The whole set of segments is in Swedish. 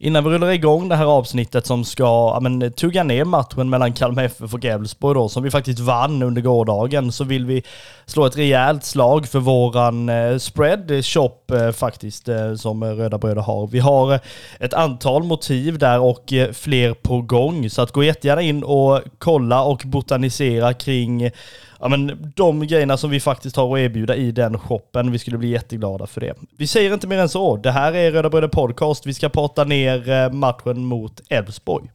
Innan vi rullar igång det här avsnittet som ska ja, men, eh, tugga ner matchen mellan Kalmar FF och Elfsborg då, som vi faktiskt vann under gårdagen, så vill vi slå ett rejält slag för våran eh, spread shop eh, faktiskt, eh, som Röda Bröder har. Vi har eh, ett antal motiv där och eh, fler på gång, så att gå jättegärna in och kolla och botanisera kring ja, men de grejerna som vi faktiskt har att erbjuda i den shoppen. Vi skulle bli jätteglada för det. Vi säger inte mer än så. Det här är Röda Bröder Podcast. Vi ska prata ner eh, matchen mot Elfsborg.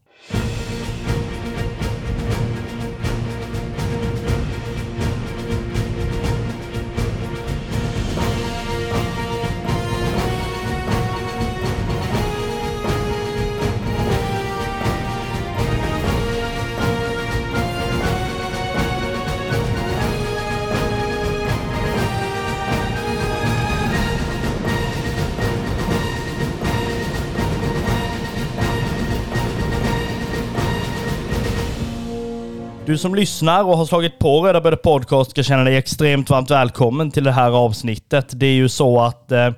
Du som lyssnar och har slagit på Röda Bröder Podcast ska känna dig extremt varmt välkommen till det här avsnittet. Det är ju så att eh,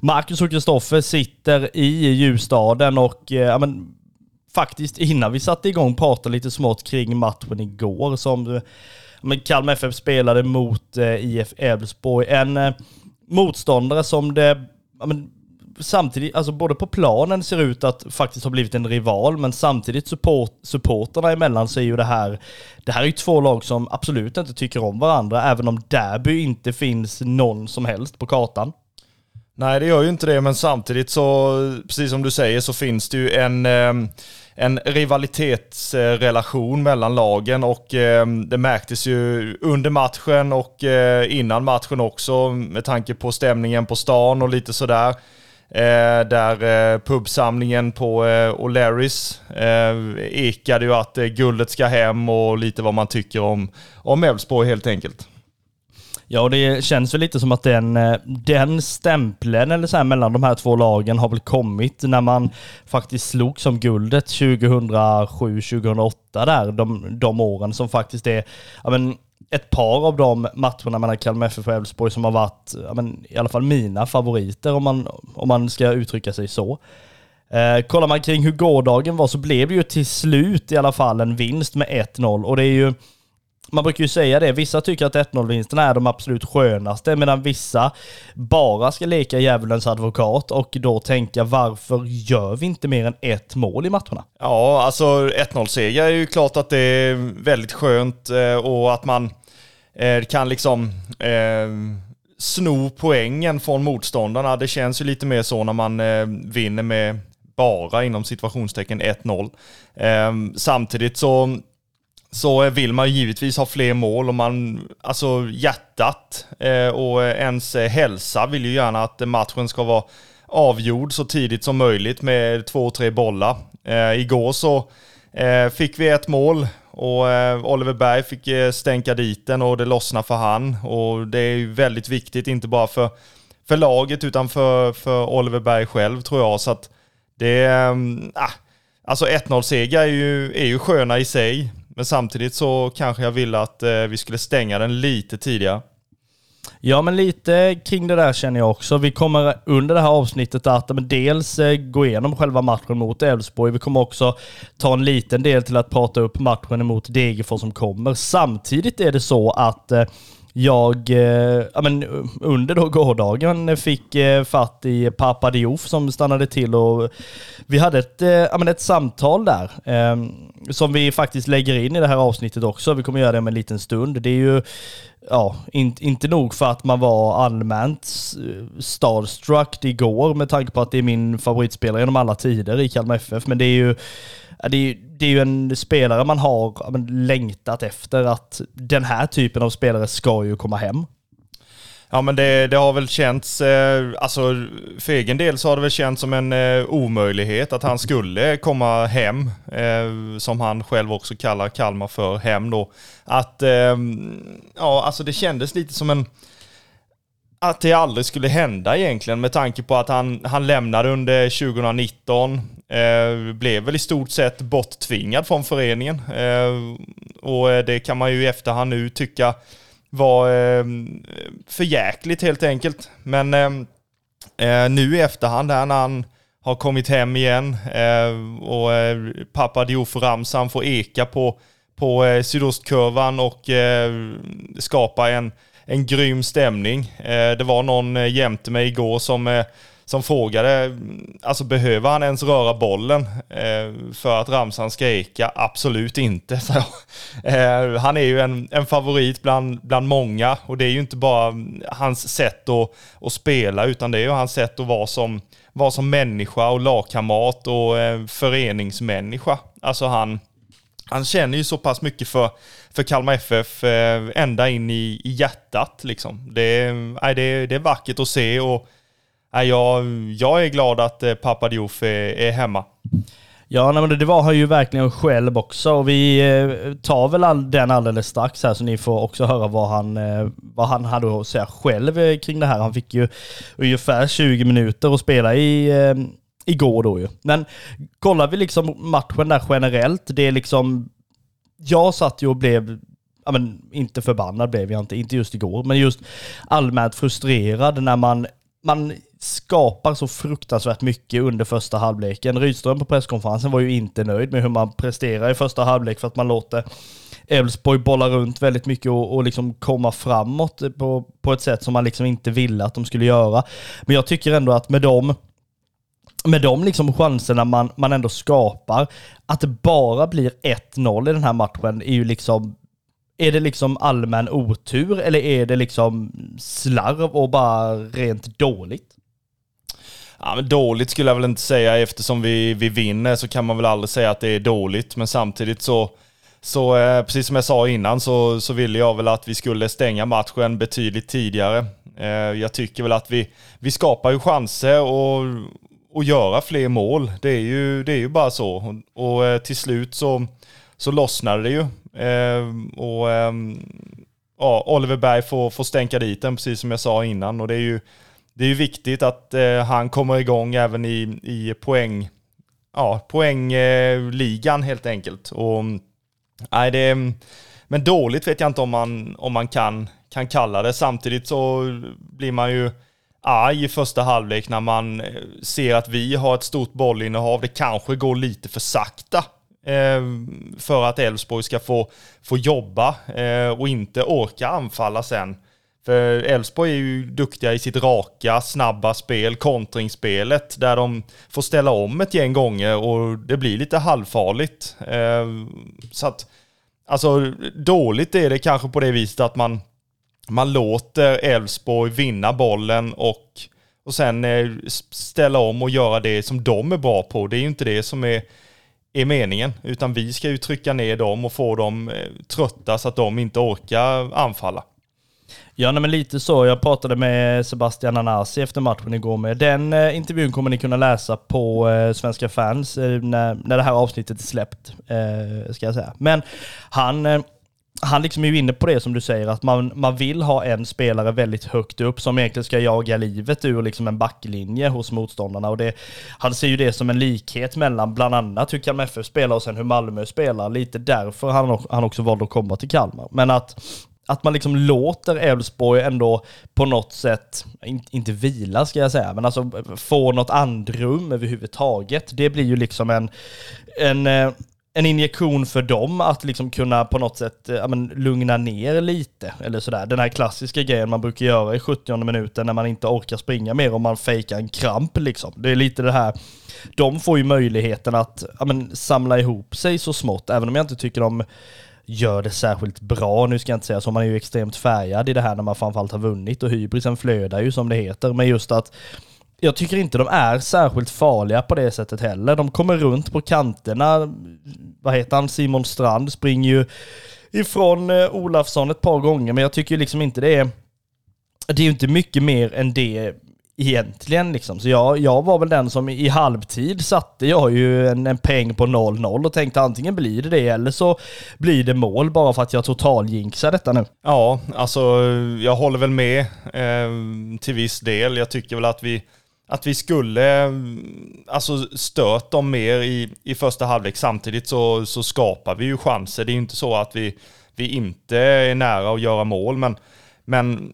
Marcus och Kristoffer sitter i ljusstaden och eh, ja, men, faktiskt innan vi satte igång pratade lite smått kring matchen igår som eh, men Kalmar FF spelade mot eh, IF Elfsborg. En eh, motståndare som det ja, men, samtidigt, alltså både på planen ser ut att faktiskt ha blivit en rival, men samtidigt support, supporterna emellan så är ju det här, det här är ju två lag som absolut inte tycker om varandra, även om derby inte finns någon som helst på kartan. Nej, det gör ju inte det, men samtidigt så, precis som du säger, så finns det ju en, ehm, en rivalitetsrelation mellan lagen och ehm, det märktes ju under matchen och eh, innan matchen också med tanke på stämningen på stan och lite sådär. Eh, där eh, pubsamlingen på eh, O'Larrys eh, ekade ju att eh, guldet ska hem och lite vad man tycker om, om Elfsborg helt enkelt. Ja, och det känns väl lite som att den, eh, den stämpeln eller så här, mellan de här två lagen har väl kommit när man faktiskt slog som guldet 2007-2008 där, de, de åren som faktiskt är, ja men ett par av de matcherna mellan Kalmar FF och Elfsborg som har varit, ja, men, i alla fall mina favoriter om man, om man ska uttrycka sig så. Eh, kollar man kring hur gårdagen var så blev det ju till slut i alla fall en vinst med 1-0 och det är ju man brukar ju säga det, vissa tycker att 1-0-vinsterna är de absolut skönaste, medan vissa bara ska leka djävulens advokat och då tänka varför gör vi inte mer än ett mål i matcherna? Ja, alltså 1-0-seger är ju klart att det är väldigt skönt eh, och att man eh, kan liksom eh, sno poängen från motståndarna. Det känns ju lite mer så när man eh, vinner med bara inom situationstecken 1-0. Eh, samtidigt så så vill man givetvis ha fler mål och man, alltså hjärtat eh, och ens eh, hälsa vill ju gärna att matchen ska vara avgjord så tidigt som möjligt med två, tre bollar. Eh, igår så fick vi ett mål och Oliver Berg fick stänka dit den och det lossnade för han. Och det är ju väldigt viktigt, inte bara för, för laget utan för, för Oliver Berg själv tror jag. Så att det, äh, alltså 1-0-seger är ju, är ju sköna i sig. Men samtidigt så kanske jag ville att eh, vi skulle stänga den lite tidigare. Ja, men lite kring det där känner jag också. Vi kommer under det här avsnittet att men dels eh, gå igenom själva matchen mot Elfsborg. Vi kommer också ta en liten del till att prata upp matchen mot Degerfors som kommer. Samtidigt är det så att eh, jag, eh, ja, men under då gårdagen fick eh, fatt i Papa Diouf som stannade till och vi hade ett, eh, ja, men ett samtal där eh, som vi faktiskt lägger in i det här avsnittet också. Vi kommer göra det om en liten stund. Det är ju ja, in, inte nog för att man var allmänt eh, starstruck igår med tanke på att det är min favoritspelare genom alla tider i Kalmar FF, men det är ju det är, det är ju en spelare man har men, längtat efter att den här typen av spelare ska ju komma hem. Ja men det, det har väl känts, eh, alltså för egen del så har det väl känts som en eh, omöjlighet att han skulle komma hem, eh, som han själv också kallar Kalmar för hem då. Att, eh, ja alltså det kändes lite som en, att det aldrig skulle hända egentligen med tanke på att han, han lämnade under 2019. Eh, blev väl i stort sett borttvingad från föreningen. Eh, och eh, det kan man ju i efterhand nu tycka var eh, för jäkligt helt enkelt. Men eh, eh nu i efterhand här när han har kommit hem igen eh, och eh, pappa Diouf Ramsan får eka på, på eh, sydostkurvan och eh, skapa en, en grym stämning. Eh, det var någon eh, jämte mig igår som eh, som frågade, mm, alltså behöver han ens röra bollen för att Ramsan ska eka? Absolut inte, så Han är ju en, en favorit bland, bland många och det är ju inte bara mm, hans sätt att, att spela utan det är ju hans sätt att vara som, vara som människa och lagkamrat och föreningsmänniska. Alltså han, han känner ju så pass mycket för, för Kalmar FF eh, ända in i, i hjärtat liksom. Det, eh, det, det är vackert att se och jag, jag är glad att eh, pappa Diouf är, är hemma. Ja, nej, men det var han ju verkligen själv också. Och vi eh, tar väl all, den alldeles strax här så ni får också höra vad han, eh, vad han hade att säga själv eh, kring det här. Han fick ju ungefär 20 minuter att spela i eh, igår då ju. Men kollar vi liksom matchen där generellt, det är liksom... Jag satt ju och blev ja, men inte förbannad blev jag inte, inte just igår, men just allmänt frustrerad när man, man skapar så fruktansvärt mycket under första halvleken. Rydström på presskonferensen var ju inte nöjd med hur man presterar i första halvlek för att man låter Elfsborg bolla runt väldigt mycket och, och liksom komma framåt på, på ett sätt som man liksom inte ville att de skulle göra. Men jag tycker ändå att med dem med de liksom chanserna man, man ändå skapar, att det bara blir 1-0 i den här matchen är ju liksom är det liksom allmän otur eller är det liksom slarv och bara rent dåligt? Ja, men dåligt skulle jag väl inte säga. Eftersom vi, vi vinner så kan man väl aldrig säga att det är dåligt. Men samtidigt så, så eh, precis som jag sa innan, så, så ville jag väl att vi skulle stänga matchen betydligt tidigare. Eh, jag tycker väl att vi, vi skapar ju chanser och, och göra fler mål. Det är ju, det är ju bara så. Och, och eh, till slut så, så lossnade det ju. Eh, och eh, ja, Oliver Berg får, får stänka dit den, precis som jag sa innan. Och det är ju det är ju viktigt att eh, han kommer igång även i, i poäng, ja, poängligan helt enkelt. Och, nej, det, men dåligt vet jag inte om man, om man kan, kan kalla det. Samtidigt så blir man ju arg i första halvlek när man eh, ser att vi har ett stort bollinnehav. Det kanske går lite för sakta eh, för att Elfsborg ska få, få jobba eh, och inte orka anfalla sen. För Elfsborg är ju duktiga i sitt raka, snabba spel, kontringsspelet, där de får ställa om ett gäng gånger och det blir lite halvfarligt. Eh, så att, alltså dåligt är det kanske på det viset att man, man låter Elfsborg vinna bollen och, och sen eh, ställa om och göra det som de är bra på. Det är ju inte det som är, är meningen, utan vi ska ju trycka ner dem och få dem eh, trötta så att de inte orkar anfalla. Ja, men lite så. Jag pratade med Sebastian Anasi efter matchen igår med. Den eh, intervjun kommer ni kunna läsa på eh, Svenska fans eh, när, när det här avsnittet är släppt, eh, ska jag säga. Men han, han liksom är ju inne på det som du säger, att man, man vill ha en spelare väldigt högt upp som egentligen ska jaga livet ur liksom en backlinje hos motståndarna. Och det, han ser ju det som en likhet mellan bland annat hur Kalmar FF spelar och sen hur Malmö spelar. Lite därför han, han också valde att komma till Kalmar. Men att att man liksom låter Elfsborg ändå på något sätt, inte vila ska jag säga, men alltså få något andrum överhuvudtaget. Det blir ju liksom en, en, eh, en injektion för dem att liksom kunna på något sätt eh, ja, men, lugna ner lite. Eller sådär. Den här klassiska grejen man brukar göra i 70 minuten när man inte orkar springa mer och man fejkar en kramp liksom. Det är lite det här, de får ju möjligheten att ja, men, samla ihop sig så smått, även om jag inte tycker de gör det särskilt bra. Nu ska jag inte säga så, man är ju extremt färgad i det här när man framförallt har vunnit och hybrisen flödar ju som det heter. Men just att jag tycker inte de är särskilt farliga på det sättet heller. De kommer runt på kanterna. Vad heter han? Simon Strand springer ju ifrån eh, Olafsson ett par gånger, men jag tycker liksom inte det är... Det är ju inte mycket mer än det egentligen liksom. Så jag, jag var väl den som i halvtid satte jag ju en, en peng på 0-0 och tänkte antingen blir det det eller så blir det mål bara för att jag totaljinxar detta nu. Ja, alltså jag håller väl med eh, till viss del. Jag tycker väl att vi att vi skulle mm, alltså stört dem mer i, i första halvlek. Samtidigt så, så skapar vi ju chanser. Det är ju inte så att vi, vi inte är nära att göra mål, men men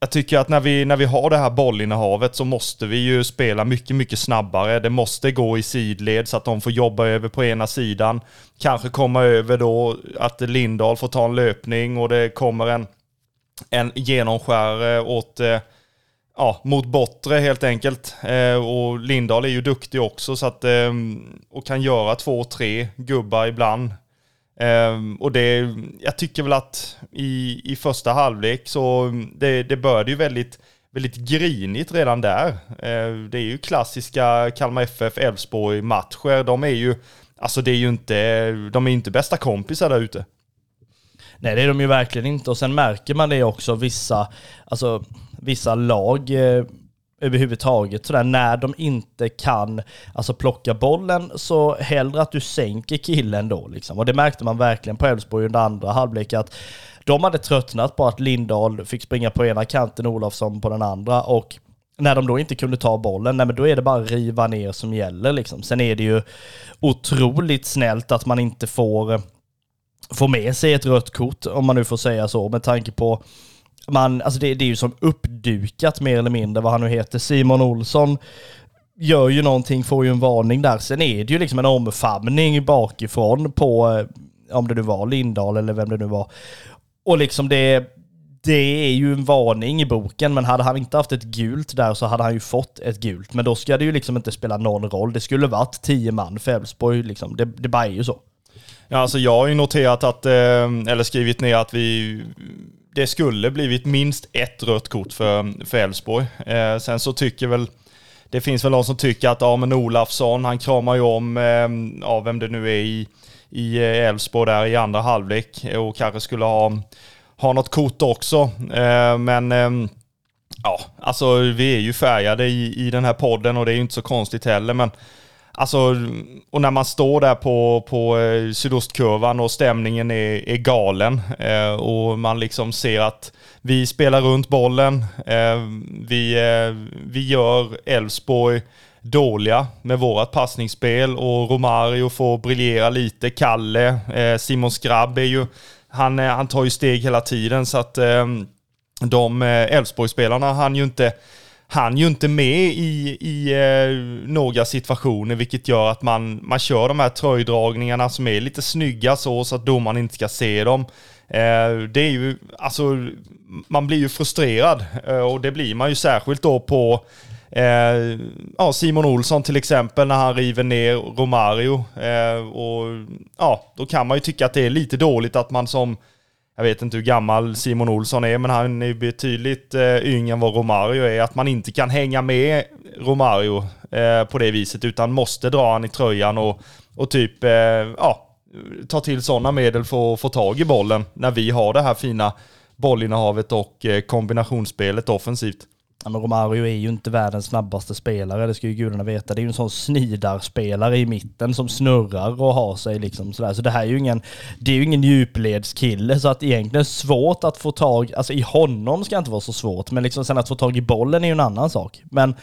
jag tycker att när vi, när vi har det här bollinnehavet så måste vi ju spela mycket, mycket snabbare. Det måste gå i sidled så att de får jobba över på ena sidan. Kanske komma över då att Lindahl får ta en löpning och det kommer en, en genomskärare åt eh, ja, mot Bottre helt enkelt. Eh, och Lindahl är ju duktig också så att, eh, och kan göra två, tre gubbar ibland. Eh, och det, jag tycker väl att i, i första halvlek så det, det började ju väldigt, väldigt grinigt redan där. Eh, det är ju klassiska Kalmar FF Elfsborg matcher. De är ju, alltså det är ju inte, de är inte bästa kompisar där ute. Nej det är de ju verkligen inte och sen märker man det också vissa, alltså vissa lag eh, överhuvudtaget. Sådär, när de inte kan alltså, plocka bollen så hellre att du sänker killen då. Liksom. Och det märkte man verkligen på Elfsborg under andra halvlek att de hade tröttnat på att Lindahl fick springa på ena kanten, och Olofsson på den andra. Och när de då inte kunde ta bollen, nej men då är det bara riva ner som gäller liksom. Sen är det ju otroligt snällt att man inte får, eh, får med sig ett rött kort, om man nu får säga så, med tanke på man, alltså det, det är ju som uppdukat mer eller mindre vad han nu heter. Simon Olsson gör ju någonting, får ju en varning där. Sen är det ju liksom en omfamning bakifrån på, eh, om det nu var Lindahl eller vem det nu var. Och liksom det, det är ju en varning i boken, men hade han inte haft ett gult där så hade han ju fått ett gult. Men då ska det ju liksom inte spela någon roll. Det skulle varit tio man för Elfsborg, liksom. det, det bara är ju så. Ja, alltså jag har ju noterat att, eh, eller skrivit ner att vi det skulle blivit minst ett rött kort för, för Elfsborg. Eh, sen så tycker väl, det finns väl någon som tycker att, ja men Olafsson, han kramar ju om, eh, ja vem det nu är i, i eh, Elfsborg där i andra halvlek och kanske skulle ha, ha något kort också. Eh, men eh, ja, alltså vi är ju färgade i, i den här podden och det är ju inte så konstigt heller, men Alltså, och när man står där på, på eh, sydostkurvan och stämningen är, är galen eh, och man liksom ser att vi spelar runt bollen, eh, vi, eh, vi gör Elfsborg dåliga med vårat passningsspel och Romario får briljera lite. Kalle, eh, Simon Skrabb är ju, han, eh, han tar ju steg hela tiden så att eh, de Elfsborgsspelarna han ju inte han ju inte med i, i eh, några situationer, vilket gör att man, man kör de här tröjdragningarna som är lite snygga så, så att domaren inte ska se dem. Eh, det är ju, alltså, man blir ju frustrerad eh, och det blir man ju särskilt då på eh, ja, Simon Olsson till exempel när han river ner Romario. Eh, och ja, då kan man ju tycka att det är lite dåligt att man som jag vet inte hur gammal Simon Olsson är, men han är betydligt eh, yngre än vad Romario är. Att man inte kan hänga med Romario eh, på det viset, utan måste dra han i tröjan och, och typ, eh, ja, ta till sådana medel för att få tag i bollen när vi har det här fina bollinnehavet och kombinationsspelet offensivt. Ja, men Romario är ju inte världens snabbaste spelare, det ska ju gudarna veta. Det är ju en sån snidarspelare i mitten som snurrar och har sig liksom sådär. Så det här är ju ingen, det är ju ingen djupledskille, så att egentligen svårt att få tag, alltså i honom ska inte vara så svårt, men liksom sen att få tag i bollen är ju en annan sak. Men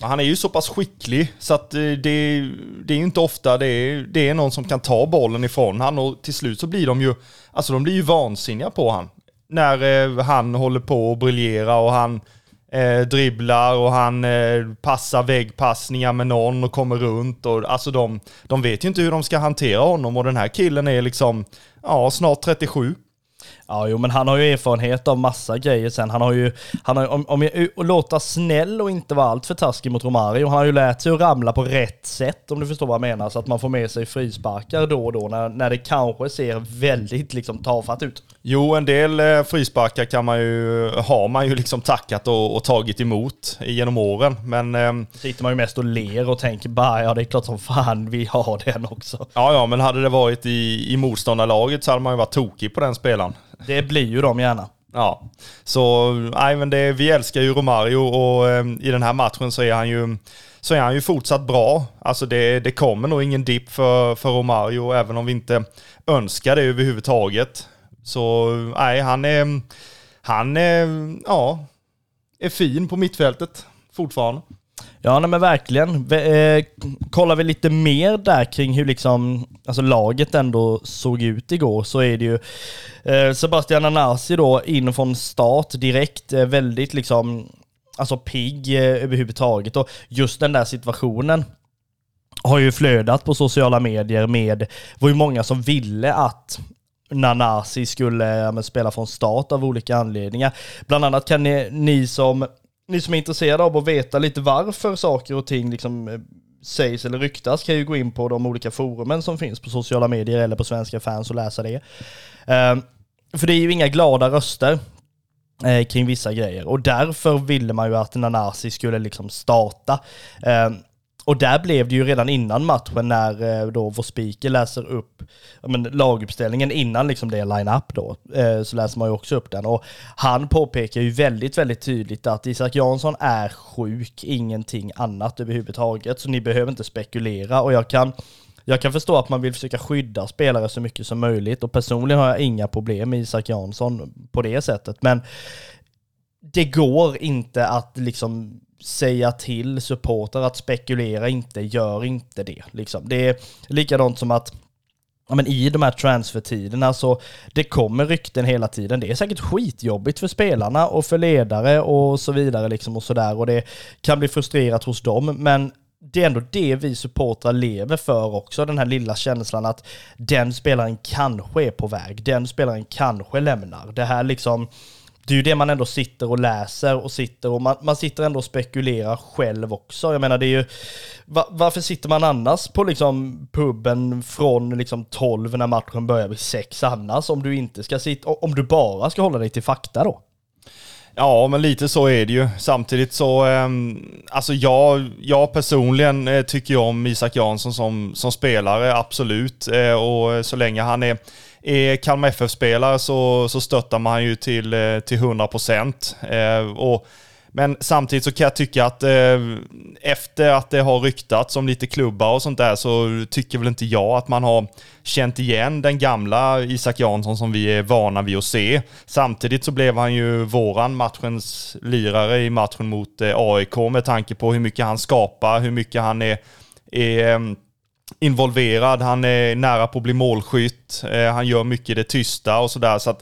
han är ju så pass skicklig så att eh, det, det är ju inte ofta det är, det är någon som kan ta bollen ifrån han och till slut så blir de ju, alltså de blir ju vansinniga på han. När eh, han håller på att briljera och han eh, dribblar och han eh, passar väggpassningar med någon och kommer runt. Och, alltså de, de vet ju inte hur de ska hantera honom och den här killen är liksom, ja, snart 37. Ja, jo, men han har ju erfarenhet av massa grejer sen. Han har ju, han har, om, om jag låta snäll och inte vara allt för taskig mot Romario, han har ju lärt sig att ramla på rätt sätt, om du förstår vad jag menar, så att man får med sig frisparkar då och då, när, när det kanske ser väldigt liksom tafatt ut. Jo, en del eh, frisparkar kan man ju, har man ju liksom tackat och, och tagit emot genom åren, men... Eh, Sitter man ju mest och ler och tänker bara, ja det är klart som fan vi har den också. Ja, ja, men hade det varit i, i motståndarlaget så hade man ju varit tokig på den spelaren. Det blir ju de gärna. Ja, så nej, men det, vi älskar ju Romario och eh, i den här matchen så är han ju så är han ju fortsatt bra. Alltså det, det kommer nog ingen dipp för, för Romario, även om vi inte önskar det överhuvudtaget. Så nej, han är, han är, ja, är fin på mittfältet fortfarande. Ja, nej, men verkligen. Eh, kollar vi lite mer där kring hur liksom, alltså laget ändå såg ut igår så är det ju eh, Sebastian Anasi då in från start direkt, eh, väldigt liksom, alltså pigg eh, överhuvudtaget och just den där situationen har ju flödat på sociala medier med, det var ju många som ville att Nanasi skulle ja, spela från start av olika anledningar. Bland annat kan ni, ni som ni som är intresserade av att veta lite varför saker och ting liksom eh, sägs eller ryktas kan ju gå in på de olika forumen som finns på sociala medier eller på Svenska fans och läsa det. Ehm, för det är ju inga glada röster eh, kring vissa grejer och därför ville man ju att Nanasi skulle liksom starta. Ehm, och där blev det ju redan innan matchen när eh, då vår speaker läser upp men, laguppställningen innan liksom det är line-up då, eh, så läser man ju också upp den. Och han påpekar ju väldigt, väldigt tydligt att Isak Jansson är sjuk, ingenting annat överhuvudtaget. Så ni behöver inte spekulera och jag kan jag kan förstå att man vill försöka skydda spelare så mycket som möjligt och personligen har jag inga problem med Isak Jansson på det sättet. Men det går inte att liksom säga till supporter att spekulera inte, gör inte det. Liksom. Det är likadant som att ja, men i de här transfertiderna så det kommer rykten hela tiden. Det är säkert skitjobbigt för spelarna och för ledare och så vidare liksom och sådär och det kan bli frustrerat hos dem. Men det är ändå det vi supportrar lever för också, den här lilla känslan att den spelaren kanske är på väg, den spelaren kanske lämnar. Det här liksom det är ju det man ändå sitter och läser och sitter och man, man sitter ändå och spekulerar själv också. Jag menar det är ju, va, varför sitter man annars på liksom puben från liksom 12 när matchen börjar vid 6 annars om du inte ska sitta, om du bara ska hålla dig till fakta då? Ja, men lite så är det ju. Samtidigt så, eh, alltså jag, jag personligen eh, tycker om Isak Jansson som, som spelare, absolut. Eh, och så länge han är är Kalmar FF-spelare så, så stöttar man ju till, eh, till 100 procent. Eh, men samtidigt så kan jag tycka att eh, efter att det har ryktats om lite klubbar och sånt där så tycker väl inte jag att man har känt igen den gamla Isak Jansson som vi är vana vid att se. Samtidigt så blev han ju våran matchens lirare i matchen mot eh, AIK med tanke på hur mycket han skapar, hur mycket han är, är involverad, han är nära på att bli målskytt, eh, han gör mycket i det tysta och sådär. Så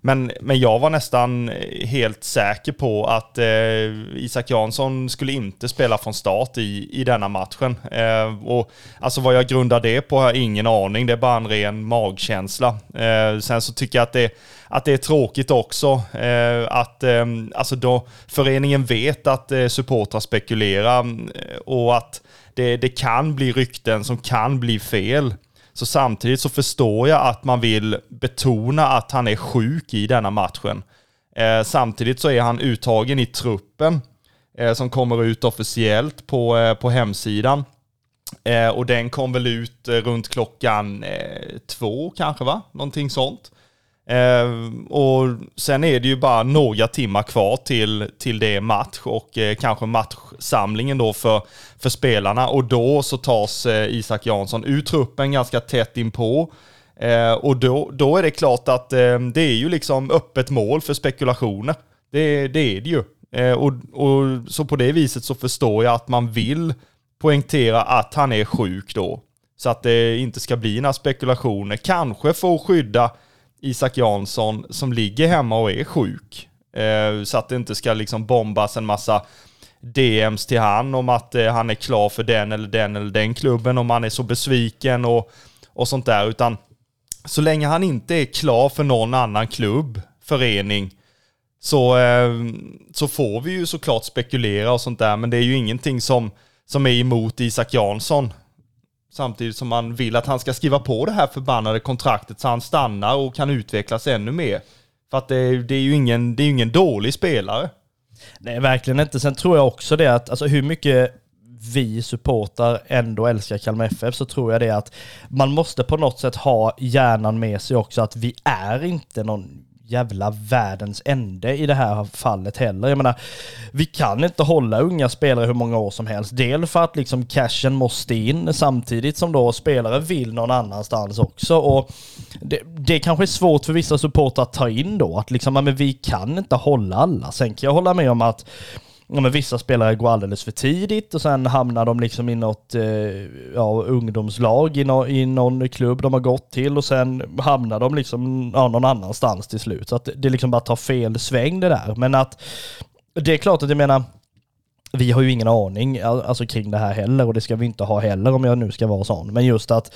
men, men jag var nästan helt säker på att eh, Isak Jansson skulle inte spela från start i, i denna matchen. Eh, och alltså vad jag grundar det på har jag ingen aning, det är bara en ren magkänsla. Eh, sen så tycker jag att det, att det är tråkigt också eh, att eh, alltså då föreningen vet att eh, supportrar spekulerar eh, och att det, det kan bli rykten som kan bli fel. Så samtidigt så förstår jag att man vill betona att han är sjuk i denna matchen. Eh, samtidigt så är han uttagen i truppen eh, som kommer ut officiellt på, eh, på hemsidan. Eh, och den kom väl ut eh, runt klockan eh, två kanske va? Någonting sånt. Eh, och sen är det ju bara några timmar kvar till, till det match och eh, kanske matchsamlingen då för, för spelarna. Och då så tas eh, Isak Jansson ur truppen ganska tätt inpå. Eh, och då, då är det klart att eh, det är ju liksom öppet mål för spekulationer. Det, det är det ju. Eh, och, och så på det viset så förstår jag att man vill poängtera att han är sjuk då. Så att det inte ska bli några spekulationer. Kanske få skydda Isak Jansson som ligger hemma och är sjuk. Eh, så att det inte ska liksom bombas en massa DMs till han om att eh, han är klar för den eller den eller den klubben, om han är så besviken och, och sånt där. Utan så länge han inte är klar för någon annan klubb, förening, så, eh, så får vi ju såklart spekulera och sånt där. Men det är ju ingenting som, som är emot Isak Jansson. Samtidigt som man vill att han ska skriva på det här förbannade kontraktet så han stannar och kan utvecklas ännu mer. För att det, det är ju ingen, det är ingen dålig spelare. Nej, verkligen inte. Sen tror jag också det att, alltså hur mycket vi supportar ändå älskar Kalmar FF så tror jag det att man måste på något sätt ha hjärnan med sig också att vi är inte någon jävla världens ände i det här fallet heller. Jag menar, vi kan inte hålla unga spelare hur många år som helst. Dels för att liksom cashen måste in samtidigt som då spelare vill någon annanstans också. Och det, det kanske är svårt för vissa supportrar att ta in då, att liksom, men vi kan inte hålla alla. Sen kan jag hålla med om att ja, men vissa spelare går alldeles för tidigt och sen hamnar de liksom i något eh, ja, ungdomslag i, no, i någon klubb de har gått till och sen hamnar de liksom ja, någon annanstans till slut. Så att det liksom bara tar fel sväng det där. Men att det är klart att jag menar, vi har ju ingen aning alltså kring det här heller och det ska vi inte ha heller om jag nu ska vara sån. Men just att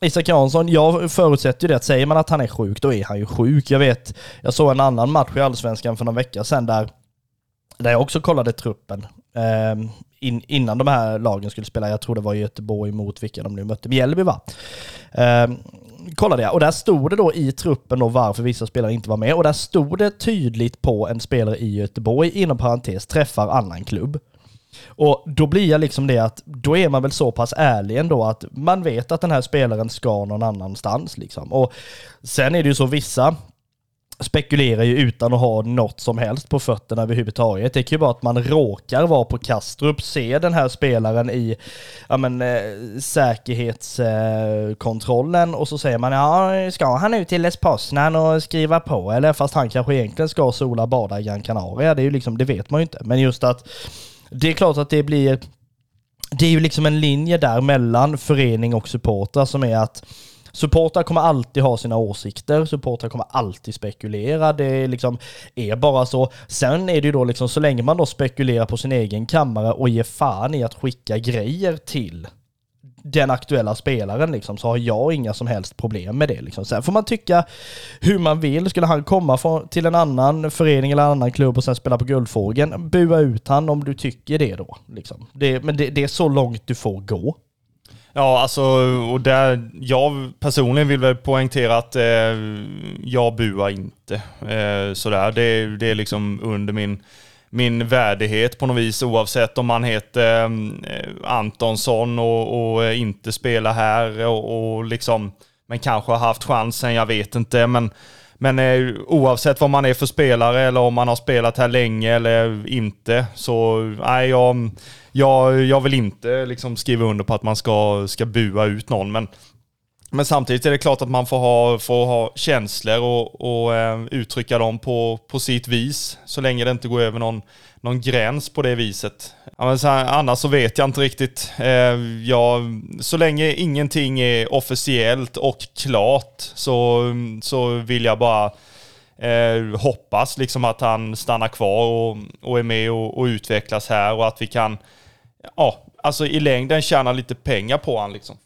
Isak Jansson, jag förutsätter ju det att säger man att han är sjuk, då är han ju sjuk. Jag vet, jag såg en annan match i Allsvenskan för någon vecka sedan där, där jag också kollade truppen. Eh, in, innan de här lagen skulle spela, jag tror det var Göteborg mot vilka de nu mötte, Mjällby va? Eh, kollade jag och där stod det då i truppen då varför vissa spelare inte var med och där stod det tydligt på en spelare i Göteborg, inom parentes, träffar annan klubb. Och då blir jag liksom det att, då är man väl så pass ärlig ändå att man vet att den här spelaren ska någon annanstans liksom. Och sen är det ju så vissa spekulerar ju utan att ha något som helst på fötterna överhuvudtaget. Det kan ju vara att man råkar vara på Kastrup, se den här spelaren i ja, men, eh, säkerhetskontrollen och så säger man ja, ska han ut till Les Poznan och skriva på eller fast han kanske egentligen ska sola bada i Gran Canaria. Det är ju liksom, det vet man ju inte. Men just att det är klart att det blir det är ju liksom en linje där mellan förening och supportrar som är att Supportrar kommer alltid ha sina åsikter, supportrar kommer alltid spekulera, det är liksom är bara så. Sen är det ju då liksom så länge man då spekulerar på sin egen kammare och ger fan i att skicka grejer till den aktuella spelaren liksom, så har jag inga som helst problem med det. Liksom. Sen får man tycka hur man vill. Skulle han komma från, till en annan förening eller en annan klubb och sen spela på Guldfågeln, bua ut han om du tycker det då. Liksom. Det, men det, det är så långt du får gå. Ja, alltså, och där, jag personligen vill väl poängtera att eh, jag buar inte. Eh, sådär, det, det är liksom under min min värdighet på något vis oavsett om man heter eh, Antonsson och, och, inte spelar här och, och liksom men kanske har haft chansen, jag vet inte. Men, men eh, oavsett vad man är för spelare eller om man har spelat här länge eller inte så nej, jag, jag, jag vill inte liksom skriva under på att man ska, ska bua ut någon. Men men samtidigt är det klart att man får ha, får ha känslor och, och eh, uttrycka dem på, på sitt vis. Så länge det inte går över någon, någon gräns på det viset. Ja, så här, annars så vet jag inte riktigt. Eh, ja, så länge ingenting är officiellt och klart så, så vill jag bara eh, hoppas liksom att han stannar kvar och, och är med och, och utvecklas här och att vi kan, ja, alltså i längden tjäna lite pengar på honom liksom.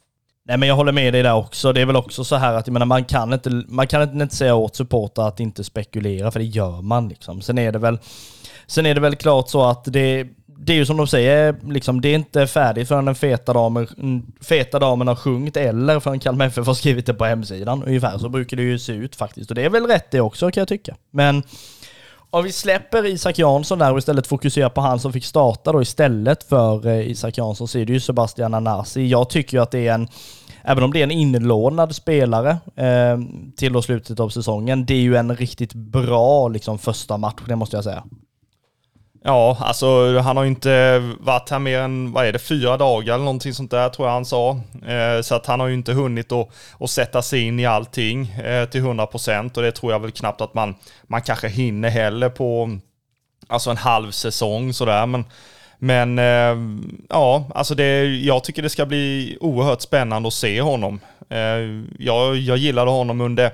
Nej men jag håller med dig där också. Det är väl också så här att jag menar, man kan inte, man kan inte säga åt supportrar att inte spekulera, för det gör man liksom. Sen är det väl, sen är det väl klart så att det, det är ju som de säger, liksom, det är inte färdigt förrän den feta damen, feta damen har sjungit eller förrän Kalmar FF har skrivit det på hemsidan. Ungefär så brukar det ju se ut faktiskt. Och det är väl rätt det också kan jag tycka. Men om vi släpper Isak Jansson där och istället fokuserar på han som fick starta då istället för eh, Isak Jansson så är det ju Sebastian Anasi. Jag tycker ju att det är en, även om det är en inlånad spelare eh, till och slutet av säsongen, det är ju en riktigt bra liksom första match, det måste jag säga. Ja, alltså han har ju inte varit här mer än, vad är det, fyra dagar eller någonting sånt där tror jag han sa. Eh, så att han har ju inte hunnit att, att sätta sig in i allting eh, till 100% och det tror jag väl knappt att man, man kanske hinner heller på alltså en halv säsong sådär. Men, men eh, ja, alltså det, jag tycker det ska bli oerhört spännande att se honom. Eh, jag, jag gillade honom under,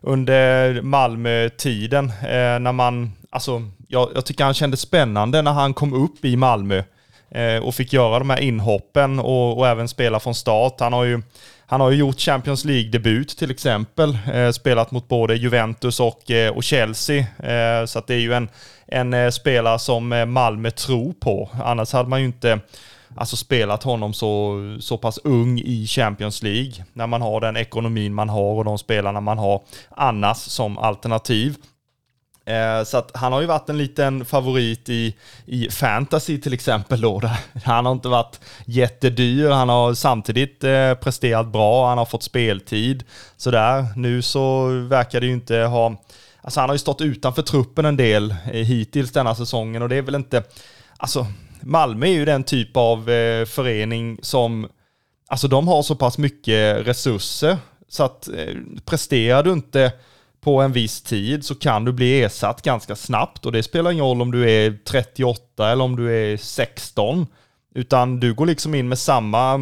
under Malmö-tiden eh, när man, alltså jag, jag tycker han kändes spännande när han kom upp i Malmö eh, och fick göra de här inhoppen och, och, även spela från start. Han har ju, han har ju gjort Champions League-debut till exempel, eh, spelat mot både Juventus och, eh, och Chelsea. Eh, så att det är ju en, en eh, spelare som eh, Malmö tror på. Annars hade man ju inte alltså spelat honom så, så pass ung i Champions League när man har den ekonomin man har och de spelarna man har annars som alternativ. Eh, så att han har ju varit en liten favorit i, i fantasy till exempel då. Han har inte varit jättedyr, han har samtidigt eh, presterat bra, han har fått speltid. Sådär, nu så verkar det ju inte ha... Alltså han har ju stått utanför truppen en del eh, hittills denna säsongen och det är väl inte... Alltså Malmö är ju den typ av förening som... Alltså de har så pass mycket resurser så att presterar du inte på en viss tid så kan du bli ersatt ganska snabbt och det spelar ingen roll om du är 38 eller om du är 16. Utan du går liksom in med samma,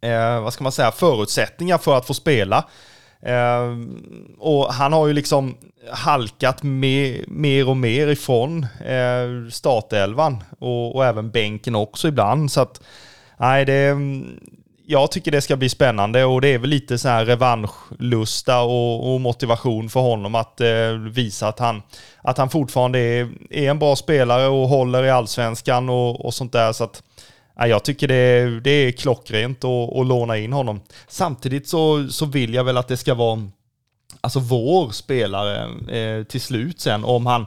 eh, vad ska man säga, förutsättningar för att få spela. Eh, och han har ju liksom halkat mer, mer och mer ifrån eh, startelvan och, och, även bänken också ibland. Så att, nej, det, jag tycker det ska bli spännande och det är väl lite så här revanschlusta och, och motivation för honom att eh, visa att han, att han fortfarande är, är en bra spelare och håller i allsvenskan och, och sånt där. Så att, ja, jag tycker det, det är klockrent att, att låna in honom. Samtidigt så, så vill jag väl att det ska vara alltså vår spelare eh, till slut sen om han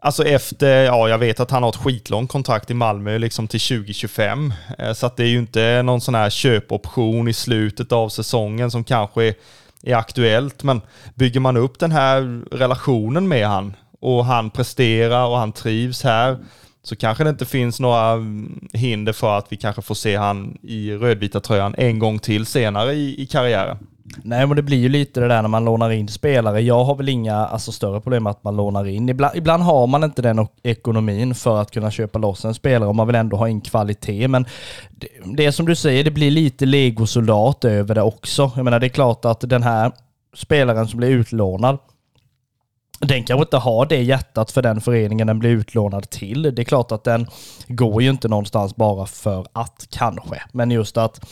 Alltså efter, ja jag vet att han har ett skitlångt kontrakt i Malmö liksom till 2025. Eh, så att det är ju inte någon sån här köpoption i slutet av säsongen som kanske är, är aktuellt. Men bygger man upp den här relationen med han och han presterar och han trivs här så kanske det inte finns några mm, hinder för att vi kanske får se han i rödvita tröjan en gång till senare i, i karriären. Nej, men det blir ju lite det där när man lånar in spelare. Jag har väl inga alltså, större problem med att man lånar in. Ibland, ibland har man inte den ekonomin för att kunna köpa loss en spelare och man vill ändå ha in kvalitet. Men det, det är som du säger, det blir lite legosoldat över det också. Jag menar, det är klart att den här spelaren som blir utlånad, den kanske inte har det hjärtat för den föreningen den blir utlånad till. Det är klart att den går ju inte någonstans bara för att kanske. Men just att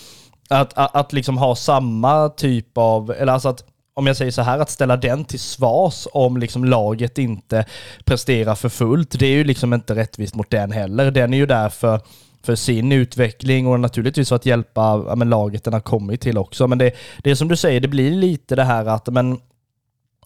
att, att, att liksom ha samma typ av, eller alltså att om jag säger så här, att ställa den till svars om liksom laget inte presterar för fullt, det är ju liksom inte rättvist mot den heller. Den är ju där för, för sin utveckling och naturligtvis för att hjälpa ja, men laget den har kommit till också. Men det, det är som du säger, det blir lite det här att men,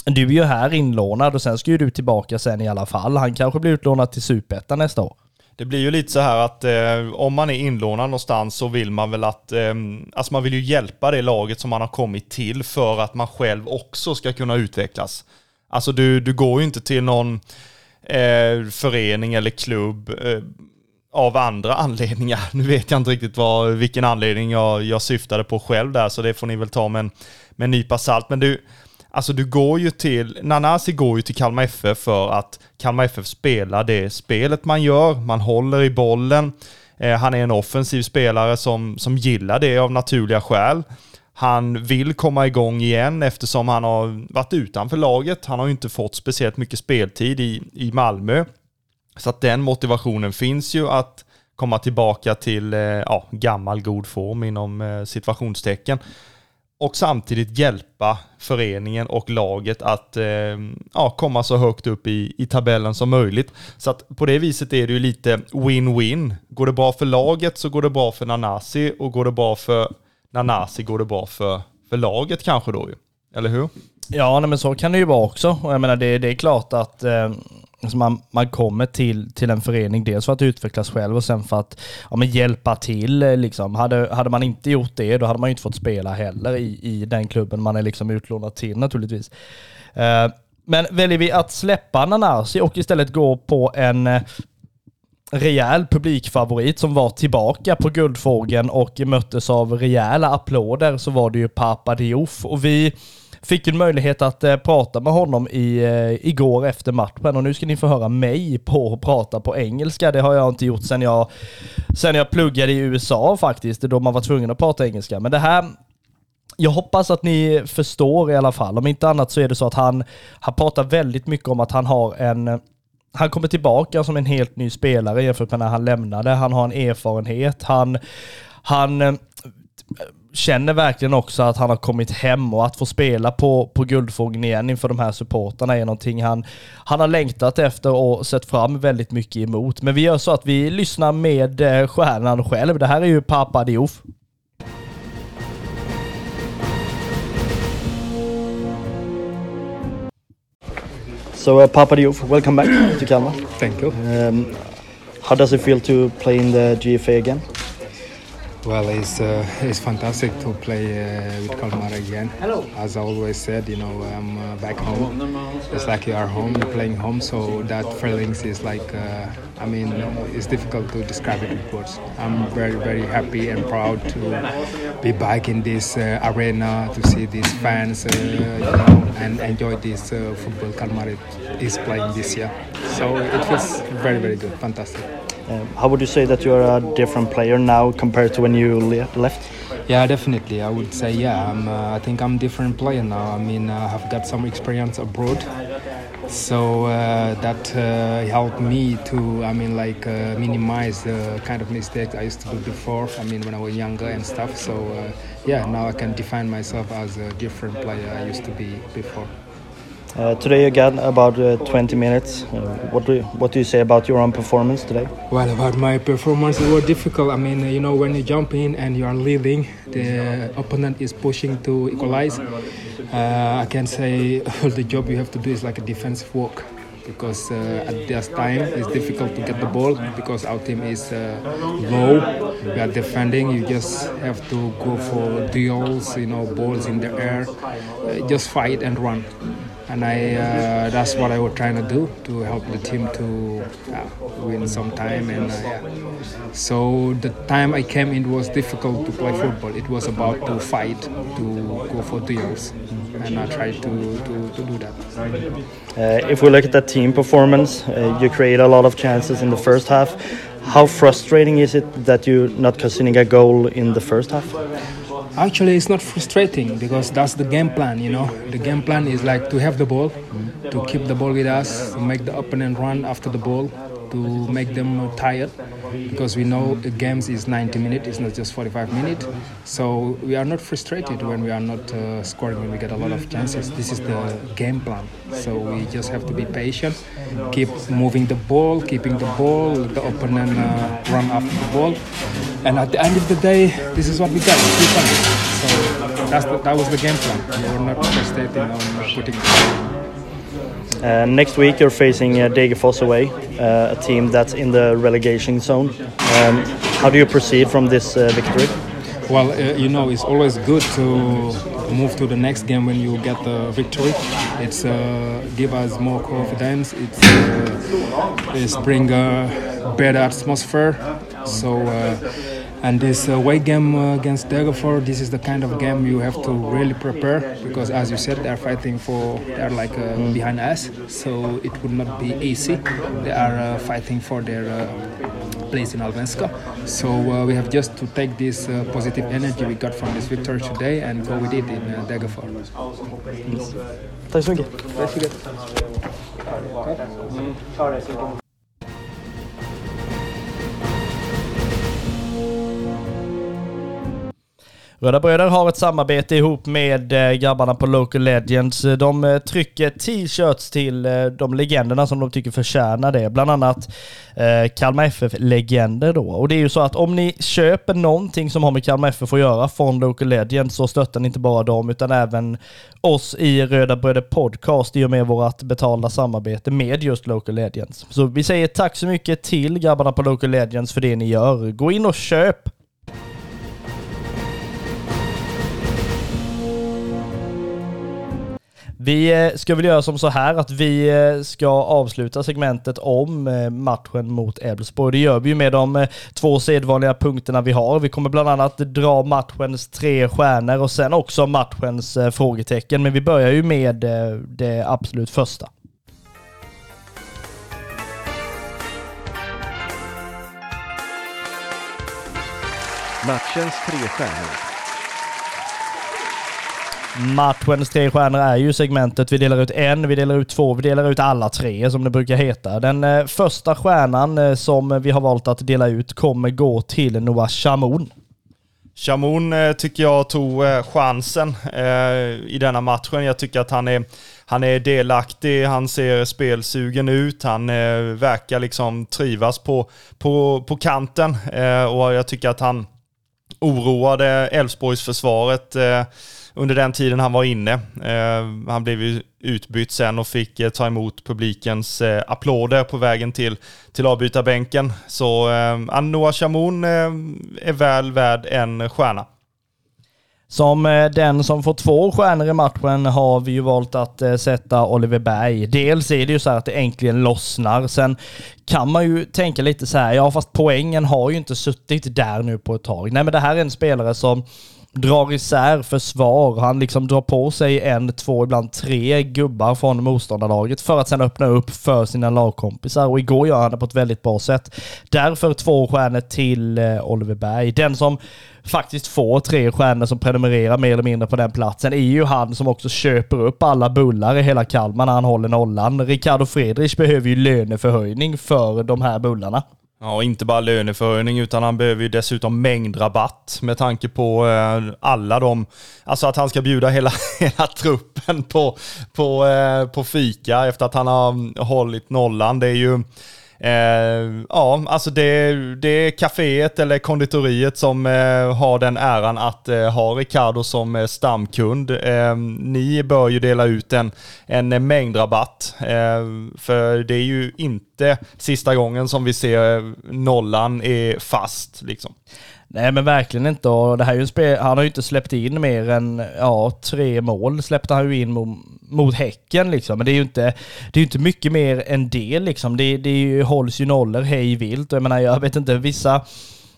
du är ju här inlånad och sen ska ju du tillbaka sen i alla fall. Han kanske blir utlånad till Superettan nästa år. Det blir ju lite så här att eh, om man är inlånad någonstans så vill man väl att, eh, alltså man vill ju hjälpa det laget som man har kommit till för att man själv också ska kunna utvecklas. Alltså du, du går ju inte till någon eh, förening eller klubb eh, av andra anledningar. Nu vet jag inte riktigt vad, vilken anledning jag, jag syftade på själv där, så det får ni väl ta med en, med en nypa salt. Men du, Alltså du går ju till, Nanasi går ju till Kalmar FF för att Kalmar FF spelar det spelet man gör, man håller i bollen. Eh, han är en offensiv spelare som, som gillar det av naturliga skäl. Han vill komma igång igen eftersom han har varit utanför laget. Han har ju inte fått speciellt mycket speltid i, i Malmö. Så att den motivationen finns ju att komma tillbaka till eh, ja, gammal god form inom eh, situationstecken och samtidigt hjälpa föreningen och laget att eh, ja, komma så högt upp i, i tabellen som möjligt. Så att på det viset är det ju lite win-win. Går det bra för laget så går det bra för Nanasi och går det bra för Nanasi går det bra för, för laget kanske då ju. Eller hur? Ja, nej, men så kan det ju vara också. Och jag menar, det, det är klart att eh, Alltså man, man kommer till, till en förening dels för att utvecklas själv och sen för att ja, men hjälpa till. Eh, liksom. Hade, hade man inte gjort det, då hade man inte fått spela heller i, i den klubben man är liksom utlånad till naturligtvis. Uh, men väljer vi att släppa Nanasi och istället gå på en eh, rejäl publikfavorit som var tillbaka på Guldfågeln och möttes av rejäla applåder så var det ju Papa Diouf. Och vi Fick en möjlighet att eh, prata med honom i, eh, igår efter matchen och nu ska ni få höra mig på att prata på engelska. Det har jag inte gjort sedan jag, sedan jag pluggade i USA faktiskt, då man var tvungen att prata engelska. Men det här jag hoppas att ni förstår i alla fall. Om inte annat så är det så att han, han pratar väldigt mycket om att han har en han kommer tillbaka som en helt ny spelare jämfört med när han lämnade. Han har en erfarenhet. Han, han eh, känner verkligen också att han har kommit hem och att få spela på, på Guldfågeln igen inför de här supporterna är någonting han, han har längtat efter och sett fram väldigt mycket emot. Men vi gör så att vi lyssnar med eh, stjärnan själv. Det här är ju Papa Diouf. So uh, Papa Diouf, welcome back to Kalmar. Thank you. Um, how does it feel to play in the GFA again? Well, it's uh, it's fantastic to play uh, with Kalmar again. Hello. As I always said, you know, I'm uh, back home. It's like you are home, you're playing home, so that feelings is like, uh, I mean, it's difficult to describe it in words. I'm very, very happy and proud to be back in this uh, arena to see these fans, uh, you know, and enjoy this football Kalmar is playing this year. So it feels very, very good, fantastic. Um, how would you say that you're a different player now compared to when you le left? Yeah, definitely. I would say yeah. Uh, I think I'm a different player now. I mean, I have got some experience abroad, so uh, that uh, helped me to, I mean, like uh, minimize the kind of mistakes I used to do before. I mean, when I was younger and stuff. So uh, yeah, now I can define myself as a different player I used to be before. Uh, today again, about uh, 20 minutes. Uh, what do you, what do you say about your own performance today? Well, about my performance, it was difficult. I mean, you know, when you jump in and you are leading, the opponent is pushing to equalize. Uh, I can say all the job you have to do is like a defensive work because uh, at this time it's difficult to get the ball because our team is uh, low. We are defending. You just have to go for duels, you know, balls in the air, uh, just fight and run and I uh, that's what I was trying to do to help the team to uh, win some time and uh, yeah. So the time I came in was difficult to play football. It was about to fight, to go for duels, and I tried to, to, to do that. Uh, if we look at the team performance, uh, you create a lot of chances in the first half. How frustrating is it that you're not conceding a goal in the first half? Actually, it's not frustrating because that's the game plan, you know. The game plan is like to have the ball, to keep the ball with us, to make the opponent run after the ball, to make them tired because we know the games is 90 minutes, it's not just 45 minutes. So we are not frustrated when we are not uh, scoring, when we get a lot of chances. This is the game plan. So we just have to be patient, keep moving the ball, keeping the ball, the opponent uh, run after the ball. And at the end of the day, this is what we got. So the, that was the game plan. We were not frustrated on putting uh, next week you're facing uh, away, uh, a team that's in the relegation zone. Um, how do you proceed from this uh, victory? Well, uh, you know, it's always good to move to the next game when you get the victory. It's uh, give us more confidence. It's, it's bring a better atmosphere. So and this away game uh, against Degerford, this is the kind of game you have to really prepare because, as you said, they're fighting for, they're like uh, behind us, so it would not be easy. They are uh, fighting for their uh, place in Alvenska. So uh, we have just to take this uh, positive energy we got from this victory today and go with it in uh, Degerford. Tack så mycket. Tack så mycket. Röda Bröder har ett samarbete ihop med eh, grabbarna på Local Legends. Eh, de eh, trycker t-shirts till de legenderna som de tycker förtjänar det. Bland annat Kalmar FF-legender då. Och det är ju så att om ni köper någonting som har med Kalmar FF att göra från Local Legends så stöttar ni inte bara dem utan även oss i Röda Bröder Podcast i och med vårt betalda samarbete med just Local Legends. Så vi säger tack så mycket till grabbarna på Local Legends för det ni gör. Gå in och köp! Vi eh, ska väl göra som så här att vi eh, ska avsluta segmentet om eh, matchen mot Elfsborg. Det gör vi ju med de två sedvanliga punkterna vi har. Vi kommer bland annat dra matchens tre stjärnor och sen också matchens frågetecken. Men vi börjar ju med det absolut första. Matchens tre stjärnor. Matchens tre stjärnor är ju segmentet. Vi delar ut en, vi delar ut två, vi delar ut alla tre som det brukar heta. Den eh, första stjärnan eh, som vi har valt att dela ut kommer gå till Noah Chamoun. Chamoun eh, tycker jag tog chansen i denna matchen. Jag tycker att han är, han är delaktig, han ser spelsugen ut, han verkar liksom trivas på, på, på kanten och jag tycker att han oroade Elfsborgsförsvaret under den tiden han var inne. Eh, han blev ju utbytt sen och fick eh, ta emot publikens eh, applåder på vägen till, till avbytarbänken. Så eh, Noah Chamoun eh, är väl värd en stjärna. Som eh, den som får två stjärnor i matchen har vi ju valt att eh, sätta Oliver Berg. Dels är det ju så här att det äntligen lossnar. Sen kan man ju tänka lite så här, ja fast poängen har ju inte suttit där nu på ett tag. Nej men det här är en spelare som drar isär försvar. Han liksom drar på sig en, två, ibland tre gubbar från motståndarlaget för att sen öppna upp för sina lagkompisar. Och igår gör han det på ett väldigt bra sätt. Därför två stjärnor till eh, Oliver Berg. Den som faktiskt får tre stjärnor som prenumererar mer eller mindre på den platsen är ju han som också köper upp alla bullar i hela Kalmar när han håller nollan. Ricardo Friedrich behöver ju löneförhöjning för de här bullarna. Ja, inte bara löneförhöjning utan han behöver ju dessutom mängdrabatt med tanke på eh, alla de, alltså att han ska bjuda hela, hela truppen på, på, eh, på fika efter att han har mm, hållit nollan. Det är ju Eh, ja, alltså det, det är kaféet eller konditoriet som eh, har den äran att eh, ha Ricardo som eh, stamkund. Eh, ni bör ju dela ut en, en mängdrabatt, eh, för det är ju inte sista gången som vi ser eh, nollan är fast. Liksom. Nej men verkligen inte. Och det här är ju en spel, han har ju inte släppt in mer än ja, tre mål släppte han ju in mot, mot Häcken liksom. Men det är ju inte, det är inte mycket mer än det liksom. Det, det är ju, hålls ju nollor hej vilt. Jag menar jag vet inte, vissa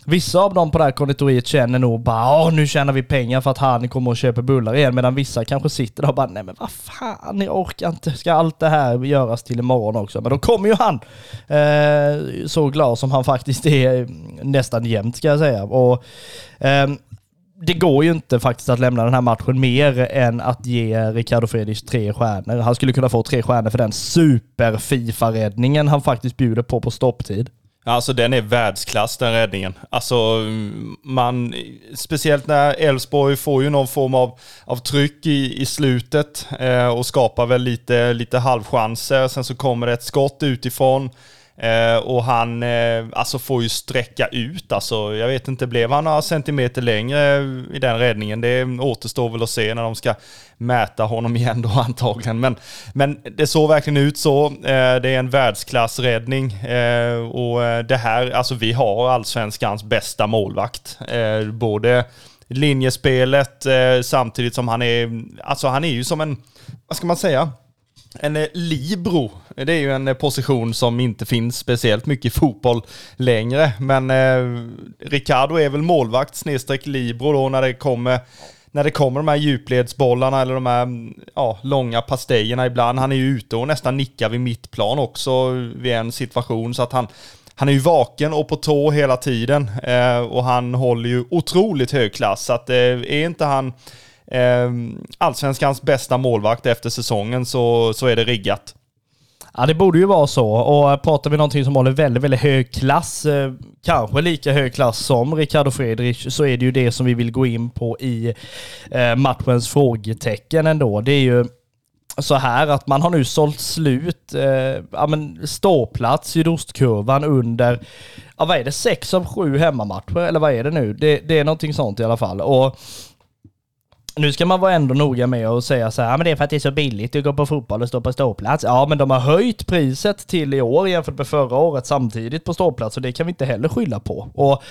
Vissa av dem på det här konditoriet känner nog bara nu tjänar vi pengar för att han kommer och köper bullar igen. Medan vissa kanske sitter där och bara nej men vad fan, jag orkar inte. Ska allt det här göras till imorgon också? Men då kommer ju han. Eh, så glad som han faktiskt är nästan jämt ska jag säga. Och, eh, det går ju inte faktiskt att lämna den här matchen mer än att ge Ricardo Fredriks tre stjärnor. Han skulle kunna få tre stjärnor för den super-Fifa-räddningen han faktiskt bjuder på på stopptid. Alltså den är världsklass den räddningen. Alltså man, speciellt när Elfsborg får ju någon form av, av tryck i, i slutet eh, och skapar väl lite, lite halvchanser. Sen så kommer det ett skott utifrån. Eh, och han eh, alltså får ju sträcka ut. Alltså, jag vet inte, blev han några centimeter längre i den räddningen? Det återstår väl att se när de ska mäta honom igen då antagligen. Men, men det såg verkligen ut så. Eh, det är en världsklassräddning. Eh, och eh, det här, alltså vi har allsvenskans bästa målvakt. Eh, både linjespelet eh, samtidigt som han är, alltså han är ju som en, vad ska man säga? En libero, libro, det är ju en eh, position som inte finns speciellt mycket i fotboll längre. Men eh, Ricardo är väl målvakt snedstreck libro då när det kommer när det kommer de här djupledsbollarna eller de här ja, långa pastejerna ibland. Han är ju ute och nästan nickar vid mittplan också vid en situation så att han han är ju vaken och på tå hela tiden eh, och han håller ju otroligt hög klass. Så att eh, är inte han Ehm, allsvenskans bästa målvakt efter säsongen så, så är det riggat. Ja, det borde ju vara så. Och eh, pratar vi någonting som håller väldigt, väldigt hög klass, eh, kanske lika hög klass som Ricardo Friedrich, så är det ju det som vi vill gå in på i eh, matchens frågetecken ändå. Det är ju så här att man har nu sålt slut eh, ja, men ståplats i ostkurvan under, ja, vad är det, sex av sju hemmamatcher eller vad är det nu? Det, det är någonting sånt i alla fall. Och nu ska man vara ändå noga med att säga så här, men det är för att det är så billigt att gå på fotboll och stå på ståplats. Ja, men de har höjt priset till i år jämfört med förra året samtidigt på ståplats och det kan vi inte heller skylla på. Och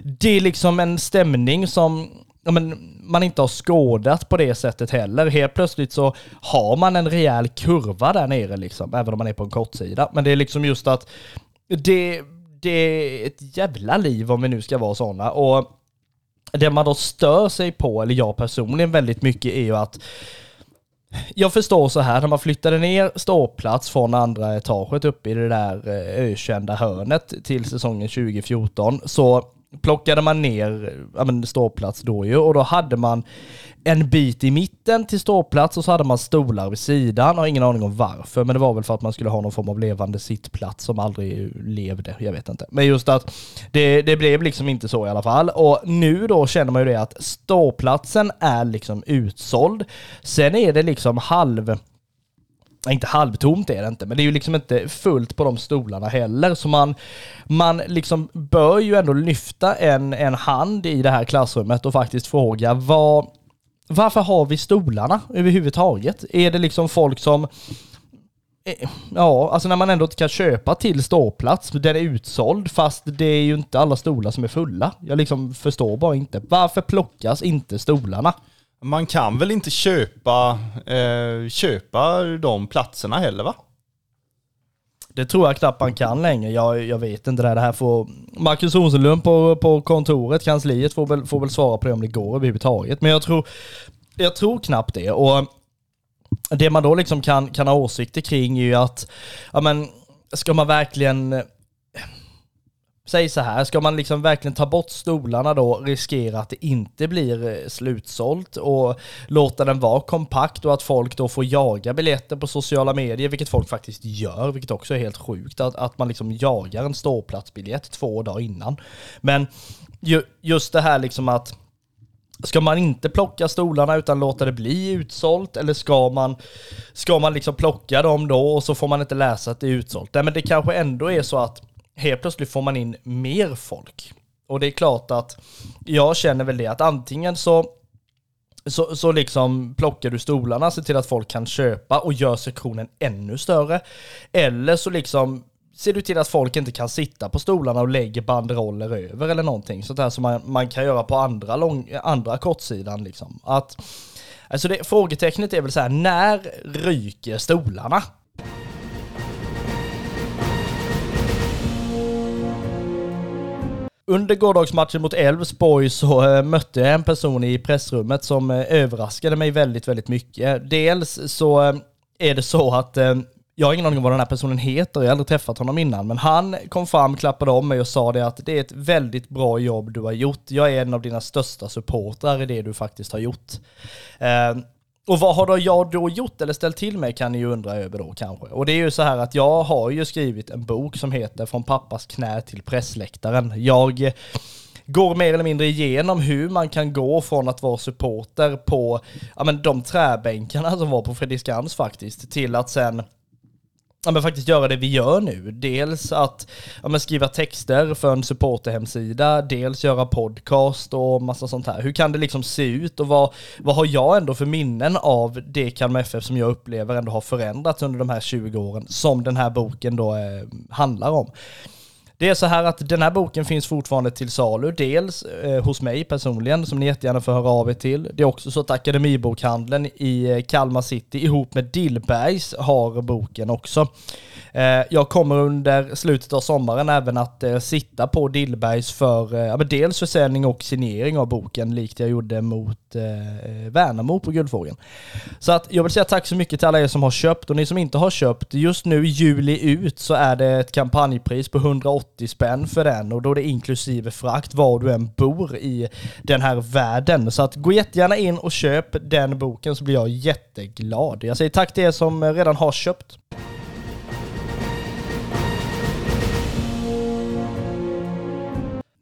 det är liksom en stämning som ja, men man inte har skådat på det sättet heller. Helt plötsligt så har man en rejäl kurva där nere liksom, även om man är på en kortsida. Men det är liksom just att det, det är ett jävla liv om vi nu ska vara sådana. Och det man då stör sig på, eller jag personligen väldigt mycket, är ju att jag förstår så här, när man flyttade ner ståplats från andra etaget upp i det där eh, ökända hörnet till säsongen 2014 så plockade man ner ja, men, ståplats då ju och då hade man en bit i mitten till ståplats och så hade man stolar vid sidan. Jag har ingen aning om varför, men det var väl för att man skulle ha någon form av levande sittplats som aldrig levde. Jag vet inte. Men just att det, det blev liksom inte så i alla fall. Och nu då känner man ju det att ståplatsen är liksom utsåld. Sen är det liksom halv inte halvtomt är det inte, men det är ju liksom inte fullt på de stolarna heller. Så man, man liksom bör ju ändå lyfta en, en hand i det här klassrummet och faktiskt fråga vad, varför har vi stolarna överhuvudtaget? Är det liksom folk som eh, Ja, alltså när man ändå inte kan köpa till ståplats, den är utsåld fast det är ju inte alla stolar som är fulla. Jag liksom förstår bara inte. Varför plockas inte stolarna? Man kan väl inte köpa, eh, köpa de platserna heller va? Det tror jag knappt man kan längre. Jag, jag vet inte det. Det här får Marcus Rosenlund på, på kontoret, kansliet, får väl, får väl svara på det om det går överhuvudtaget. Men jag tror, jag tror knappt det. Och det man då liksom kan, kan ha åsikter kring är ju att, ja men, ska man verkligen Säg så här, ska man liksom verkligen ta bort stolarna då, riskera att det inte blir eh, slutsålt och låta den vara kompakt och att folk då får jaga biljetter på sociala medier, vilket folk faktiskt gör, vilket också är helt sjukt, att, att man liksom jagar en ståplatsbiljett två dagar innan. Men ju, just det här liksom att Ska man inte plocka stolarna utan låta det bli utsålt eller ska man, ska man liksom plocka dem då och så får man inte läsa att det är utsålt? Nej men det kanske ändå är så att helt plötsligt får man in mer folk. Och det är klart att jag känner väl det att antingen så så, så liksom plockar du stolarna, ser till att folk kan köpa och gör sektionen ännu större. Eller så liksom ser du till att folk inte kan sitta på stolarna och lägger banderoller över eller någonting. Sånt där som man, man kan göra på andra, lång, andra kortsidan liksom. Att, alltså det, frågetecknet är väl så här, när ryker stolarna? Under gårdagsmatchen mot Elfsborg så eh, mötte jag en person i pressrummet som eh, överraskade mig väldigt, väldigt mycket. Dels så eh, är det så att jag har ingen aning om vad den här personen heter, jag har aldrig träffat honom innan, men han kom fram, klappade om mig och sa det att det är ett väldigt bra jobb du har gjort. Jag är en av dina största supportrar i det du faktiskt har gjort. Och vad har då jag då gjort eller ställt till med kan ni ju undra över då kanske. Och det är ju så här att jag har ju skrivit en bok som heter Från pappas knä till pressläktaren. Jag går mer eller mindre igenom hur man kan gå från att vara supporter på ja, men de träbänkarna som var på Fredriksskans faktiskt till att sen ja, men faktiskt göra det vi gör nu. Dels att ja, men skriva texter för en supporterhemsida, dels göra podcast och massa sånt här. Hur kan det liksom se ut och vad, vad har jag ändå för minnen av det Kalmar FF som jag upplever ändå har förändrats under de här 20 åren som den här boken då eh, handlar om. Det är så här att den här boken finns fortfarande till salu, dels eh, hos mig personligen, som ni jättegärna får höra av er till. Det är också så att Akademibokhandeln i eh, Kalmar City ihop med Dillbergs har boken också. Eh, jag kommer under slutet av sommaren även att eh, sitta på Dillbergs för eh, dels försäljning och signering av boken, likt jag gjorde mot Värnamo på Guldfågeln. Så att jag vill säga tack så mycket till alla er som har köpt och ni som inte har köpt. Just nu juli ut så är det ett kampanjpris på 180 spänn för den och då är det inklusive frakt var du än bor i den här världen. Så att gå jättegärna in och köp den boken så blir jag jätteglad. Jag säger tack till er som redan har köpt.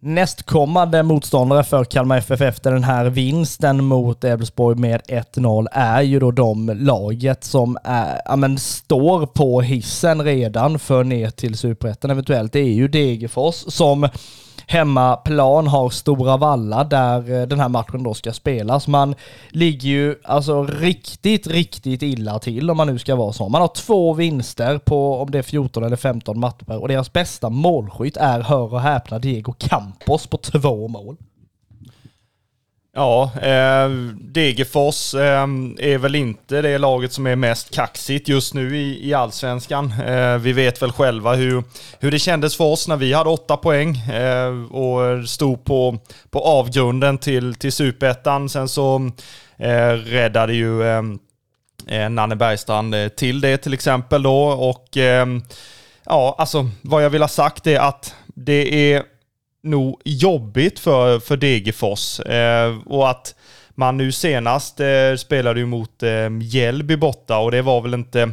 Nästkommande motståndare för Kalmar FF efter den här vinsten mot Elfsborg med 1-0 är ju då de laget som är, ja, men står på hissen redan för ner till Superettan eventuellt. Det är ju Degerfors som hemmaplan har Stora Valla där eh, den här matchen då ska spelas. Man ligger ju alltså riktigt, riktigt illa till om man nu ska vara så. Man har två vinster på om det är 14 eller 15 matcher och deras bästa målskytt är, hör och häpna, Diego Campos på två mål. Ja, eh, Degerfors eh, är väl inte det laget som är mest kaxigt just nu i, i allsvenskan. Eh, vi vet väl själva hur, hur det kändes för oss när vi hade åtta poäng eh, och stod på, på avgrunden till, till superettan. Sen så eh, räddade ju eh, eh Nanne Bergstrand eh, till det till exempel då och eh, ja, alltså vad jag vill ha sagt är att det är nog jobbigt för, för Degerfors. Eh, och att man nu senast eh, spelade ju mot eh, Hjällby borta och det var väl inte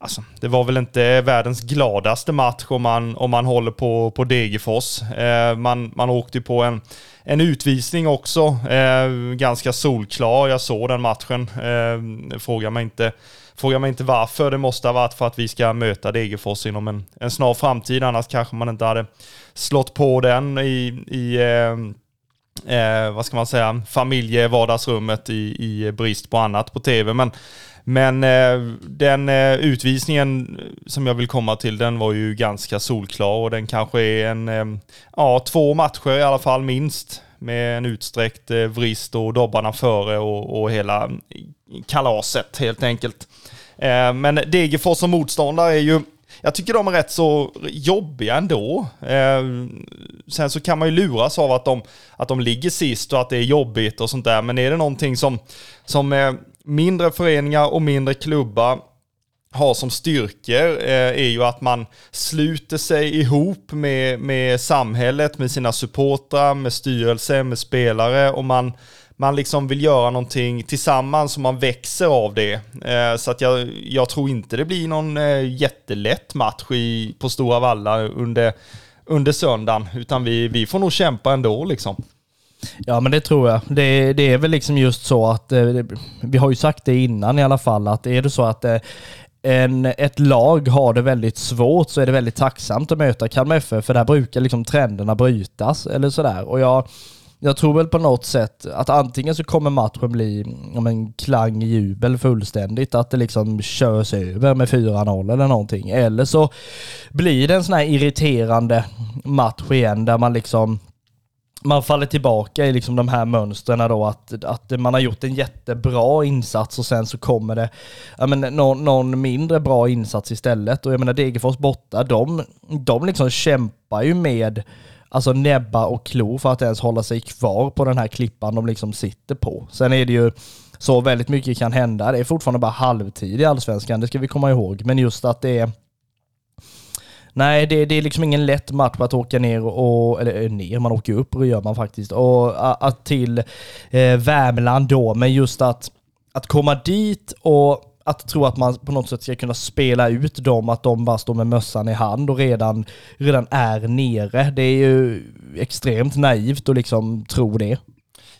Alltså, det var väl inte världens gladaste match om man, om man håller på, på Degerfors. Eh, man, man åkte ju på en, en utvisning också, eh, ganska solklar. Jag såg den matchen. Eh, fråga mig inte Fråga mig inte varför, det måste ha varit för att vi ska möta Degerfors inom en, en snar framtid, annars kanske man inte hade slått på den i, i eh, eh, vad ska man säga, familjevardagsrummet i, i brist på annat på tv. Men men eh, den eh, utvisningen som jag vill komma till, den var ju ganska solklar och den kanske är en, eh, ja, två matcher i alla fall minst. Med en utsträckt eh, vrist och dobbarna före och, och hela kalaset helt enkelt. Eh, men Degerfors som motståndare är ju jag tycker de är rätt så jobbiga ändå. Eh, sen så kan man ju luras av att de, att de ligger sist och att det är jobbigt och sånt där. Men är det någonting som, som eh, mindre föreningar och mindre klubbar har som styrkor eh, är ju att man sluter sig ihop med, med samhället, med sina supportrar, med styrelse, med spelare och man, man liksom vill göra någonting tillsammans och man växer av det. Eh, så att jag, jag tror inte det blir någon eh, jättelätt match i, på Stora Valla under, under söndagen, utan vi, vi får nog kämpa ändå liksom. Ja men det tror jag. Det, det är väl liksom just så att, eh, vi har ju sagt det innan i alla fall, att är det så att en, ett lag har det väldigt svårt så är det väldigt tacksamt att möta Kalmar FF för där brukar liksom trenderna brytas eller sådär. Och jag, jag tror väl på något sätt att antingen så kommer matchen bli om en klang jubel fullständigt, att det liksom körs över med 4-0 eller någonting. Eller så blir det en sån här irriterande match igen där man liksom man faller tillbaka i liksom de här mönstren då, att, att man har gjort en jättebra insats och sen så kommer det menar, någon, någon mindre bra insats istället. Och jag menar Degerfors borta, de, de liksom kämpar ju med alltså näbba och klo för att ens hålla sig kvar på den här klippan de liksom sitter på. Sen är det ju så väldigt mycket kan hända. Det är fortfarande bara halvtid i allsvenskan, det ska vi komma ihåg. Men just att det är Nej, det, det, är liksom ingen lätt match att åka ner och, eller eh, ner, man åker upp och det gör man faktiskt, och att till eh, Värmland då, men just att, att komma dit och att tro att man på något sätt ska kunna spela ut dem, att de bara står med mössan i hand och redan, redan är nere. Det är ju extremt naivt att liksom tro det.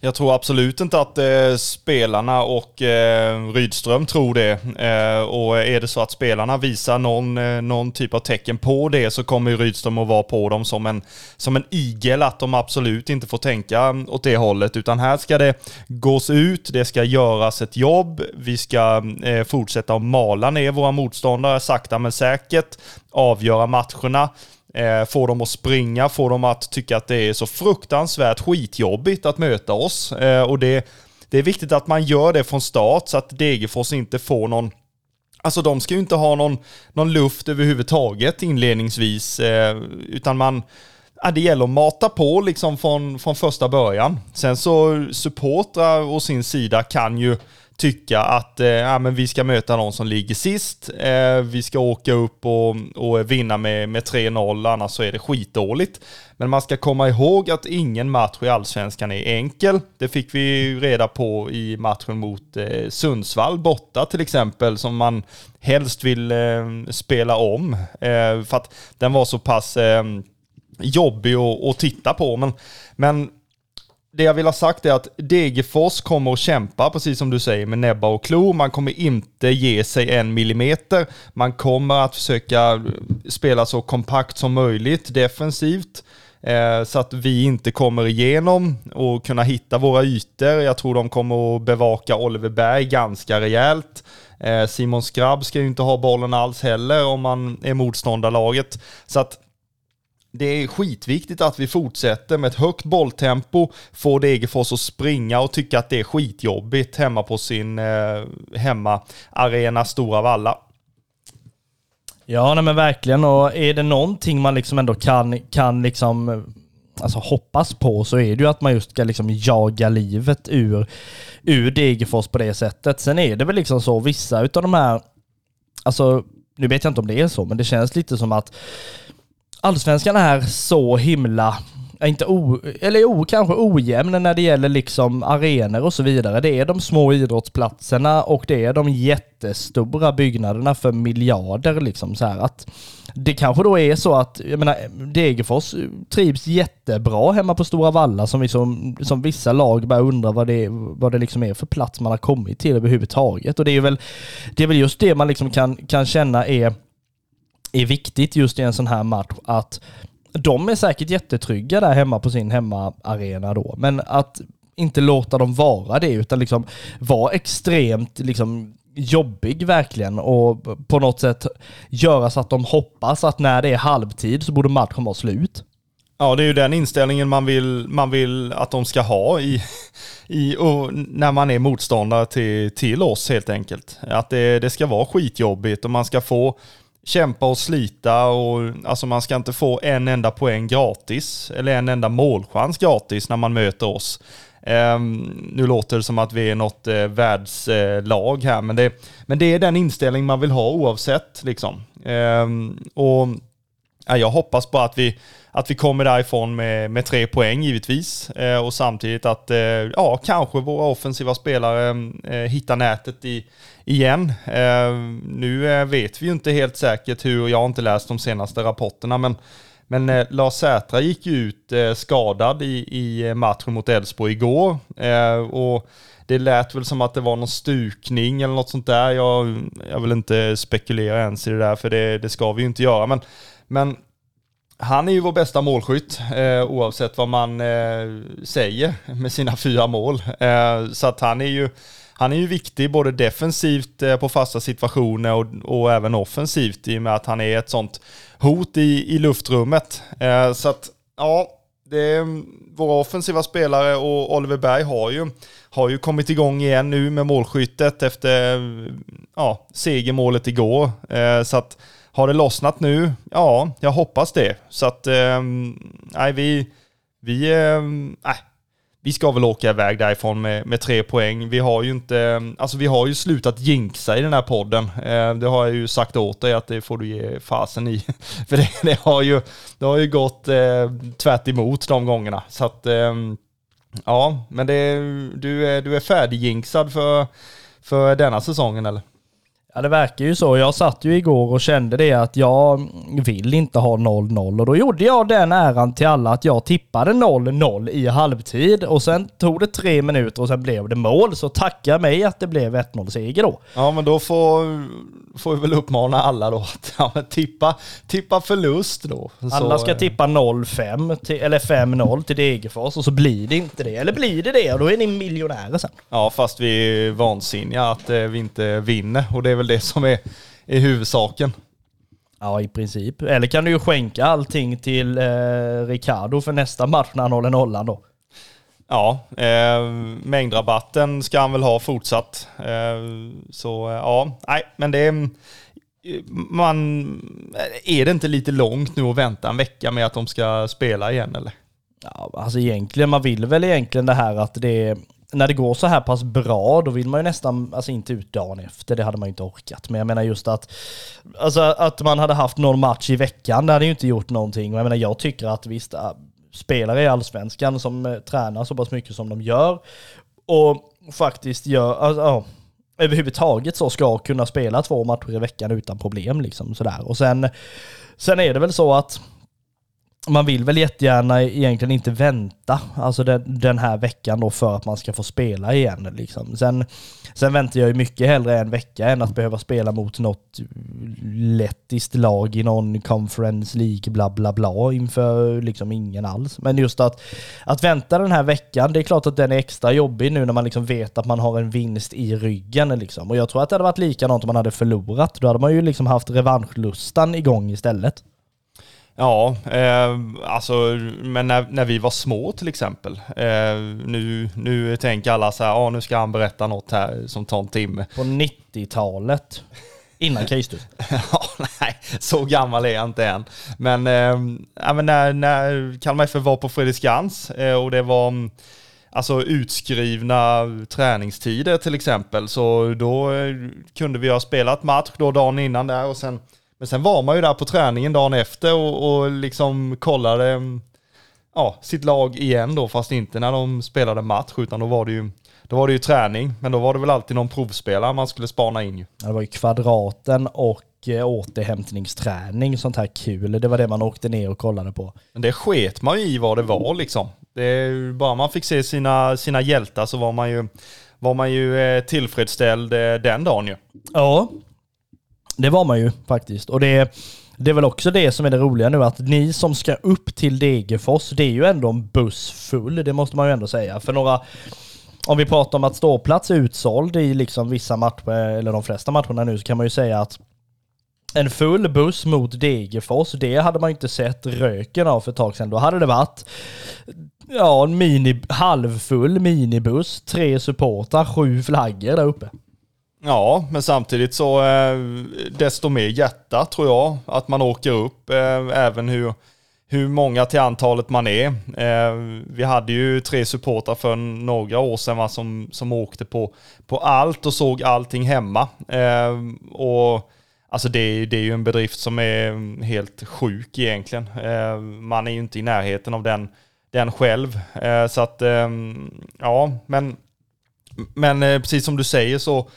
Jag tror absolut inte att eh, spelarna och eh, Rydström tror det. Eh, och är det så att spelarna visar någon, eh, någon typ av tecken på det så kommer ju Rydström att vara på dem som en, som en igel, att de absolut inte får tänka åt det hållet, utan här ska det gås ut, det ska göras ett jobb, vi ska eh, fortsätta att mala ner våra motståndare sakta men säkert, avgöra matcherna. Eh, få dem att springa, få dem att tycka att det är så fruktansvärt skitjobbigt att möta oss. Eh, och det, det är viktigt att man gör det från start så att Degerfors inte får någon Alltså de ska ju inte ha någon, någon luft överhuvudtaget inledningsvis, eh, utan man, ja, det gäller att mata på liksom från, från första början. Sen så supportrar å sin sida kan ju tycka att eh, ja, men vi ska möta någon som ligger sist. Eh, vi ska åka upp och, och vinna med, med 3-0, annars så är det skitdåligt. Men man ska komma ihåg att ingen match i allsvenskan är enkel. Det fick vi reda på i matchen mot eh, Sundsvall borta till exempel, som man helst vill eh, spela om. Eh, för att den var så pass eh, jobbig att, att titta på. Men, men det jag vill ha sagt är att Degerfors kommer att kämpa, precis som du säger, med näbbar och klor. Man kommer inte ge sig en millimeter. Man kommer att försöka spela så kompakt som möjligt defensivt. Eh, så att vi inte kommer igenom och kunna hitta våra ytor. Jag tror de kommer att bevaka Oliver Berg ganska rejält. Eh, Simon Skrabb ska ju inte ha bollen alls heller om man är motståndarlaget. Så att det är skitviktigt att vi fortsätter med ett högt bolltempo, får Degerfors att springa och tycka att det är skitjobbigt hemma på sin eh, hemmaarena Stora Valla. Ja, nej men verkligen. Och är det någonting man liksom ändå kan, kan liksom eh, alltså hoppas på så är det ju att man just ska liksom jaga livet ur, ur Degerfors på det sättet. Sen är det väl liksom så, vissa utav de här, alltså nu vet jag inte om det är så, men det känns lite som att allsvenskan är så himla inte o, eller o, kanske ojämn när det gäller liksom arenor och så vidare. Det är de små idrottsplatserna och det är de jättestora byggnaderna för miljarder liksom så här att det kanske då är så att, jag menar, Degerfors trivs jättebra hemma på Stora Valla som, liksom, som, vissa lag börjar undra vad det, vad det liksom är för plats man har kommit till överhuvudtaget. Och det är väl, det är väl just det man liksom kan, kan känna är, är viktigt just i en sån här match, att de är säkert jättetrygga där hemma på sin hemmaarena då, men att inte låta dem vara det utan liksom vara extremt liksom jobbig verkligen och på något sätt göra så att de hoppas att när det är halvtid så borde matchen vara slut. Ja, det är ju den inställningen man vill, man vill att de ska ha i, i, när man är motståndare till, till oss helt enkelt. Att det, det ska vara skitjobbigt och man ska få kämpa och slita och alltså man ska inte få en enda poäng gratis eller en enda målchans gratis när man möter oss. Um, nu låter det som att vi är något uh, världslag uh, här, men det, men det är den inställning man vill ha oavsett. Liksom. Um, och ja, Jag hoppas bara att vi, att vi kommer därifrån med, med tre poäng givetvis. eh, och samtidigt att eh, ja, kanske våra offensiva spelare eh, hittar nätet i, igen. Eh, nu vet vi ju inte helt säkert hur, jag har inte läst de senaste rapporterna, men men eh, Lars Sätra gick ju ut eh, skadad i, i matchen mot Elfsborg igår. Eh, och det lät väl som att det var någon stukning eller något sånt där. Jag, jag vill inte spekulera ens i det där, för det, det ska vi ju inte göra. Men, men han är ju vår bästa målskytt, eh, oavsett vad man eh, säger med sina fyra mål. Eh, så att han är ju han är ju viktig både defensivt eh, på fasta situationer och, och även offensivt i och med att han är ett sånt hot i, i luftrummet. Eh, så att, ja, det är våra offensiva spelare och Oliver Berg har ju, har ju kommit igång igen nu med målskyttet efter ja, segermålet igår. Eh, så att har det lossnat nu? Ja, jag hoppas det. Så att, ehm, nej, vi, vi, eh, vi ska väl åka iväg därifrån med, med tre poäng. Vi har ju inte, alltså vi har ju slutat jinxa i den här podden. Eh, det har jag ju sagt åt dig att det får du ge fasen i. För det, det har, ju, det har ju gått eh, tvärt emot de gångerna. Så att, eh, ja, men det, du, är, du är färdigjinxad för, för denna säsongen eller? Ja det verkar ju så. Jag satt ju igår och kände det att jag vill inte ha 0-0 och då gjorde jag den äran till alla att jag tippade 0-0 i halvtid och sen tog det tre minuter och sen blev det mål. Så tacka mig att det blev 1-0 seger då. Ja men då får, får vi väl uppmana alla då att ja, tippa, tippa förlust då. Alla ska tippa 0-5 eller 5-0 till Degerfors och så blir det inte det. Eller blir det det och då är ni miljonärer sen. Ja fast vi är vansinniga att eh, vi inte vinner och det är väl det som är, är huvudsaken. Ja, i princip. Eller kan du ju skänka allting till eh, Ricardo för nästa match när han håller nollan då. Ja, eh, mängdrabatten ska han väl ha fortsatt. Eh, så eh, ja, nej, men det är... Man, är det inte lite långt nu att vänta en vecka med att de ska spela igen eller? Ja, alltså egentligen, man vill väl egentligen det här att det när det går så här pass bra, då vill man ju nästan, alltså inte ut dagen efter, det hade man ju inte orkat. Men jag menar just att, alltså att man hade haft någon match i veckan, det hade ju inte gjort någonting. Och jag menar, jag tycker att visst, äh, spelare i allsvenskan som äh, tränar så pass mycket som de gör och faktiskt gör, alltså, ja, överhuvudtaget så ska kunna spela två matcher i veckan utan problem liksom sådär. Och sen, sen är det väl så att man vill väl jättegärna egentligen inte vänta, alltså den, den, här veckan då för att man ska få spela igen. Liksom. Sen, sen väntar jag ju mycket hellre en vecka än att behöva spela mot något lettiskt lag i någon conference League bla bla bla inför liksom ingen alls. Men just att, att vänta den här veckan, det är klart att den är extra jobbig nu när man liksom vet att man har en vinst i ryggen. Liksom. Och jag tror att det hade varit likadant om man hade förlorat. Då hade man ju liksom haft revanschlustan igång istället. Ja, eh, alltså, men när, när vi var små till exempel. Eh, nu, nu tänker alla så här, ah, nu ska han berätta något här som tar en timme. På 90-talet. Innan Kristus. ja, nej, så gammal är jag inte än. Men, eh, men när, när Kalmar FF var på Fredriksskans eh, och det var mm, alltså utskrivna träningstider till exempel, så då eh, kunde vi ha spelat match då dagen innan där och sen men sen var man ju där på träningen dagen efter och, och liksom kollade ja, sitt lag igen då, fast inte när de spelade match, utan då var det ju då var det ju träning, men då var det väl alltid någon provspelare man skulle spana in ju. Det var ju kvadraten och eh, återhämtningsträning, sånt här kul. Det var det man åkte ner och kollade på. Men det sket man ju i vad det var liksom. Det bara man fick se sina, sina hjältar så var man ju, var man ju eh, tillfredsställd eh, den dagen ju. Ja, det var man ju faktiskt. Och det, det är väl också det som är det roliga nu, att ni som ska upp till Degerfors, det är ju ändå en buss full, det måste man ju ändå säga. För några, om vi pratar om att ståplats är utsåld i liksom vissa matcher, eller de flesta matcherna nu, så kan man ju säga att en full buss mot Degerfors, det hade man ju inte sett röken av för ett tag sedan. Då hade det varit ja, en mini, halvfull minibuss, tre supportrar, sju flaggor där uppe. Ja, men samtidigt så eh, desto mer hjärta tror jag att man åker upp, eh, även hur, hur många till antalet man är. Eh, vi hade ju tre supportrar för några år sedan va, som, som åkte på, på allt och såg allting hemma. Och Alltså det, det är ju en bedrift som är helt sjuk egentligen. Man är ju inte i närheten av den, den själv. Så att, ja, men, men precis som du säger så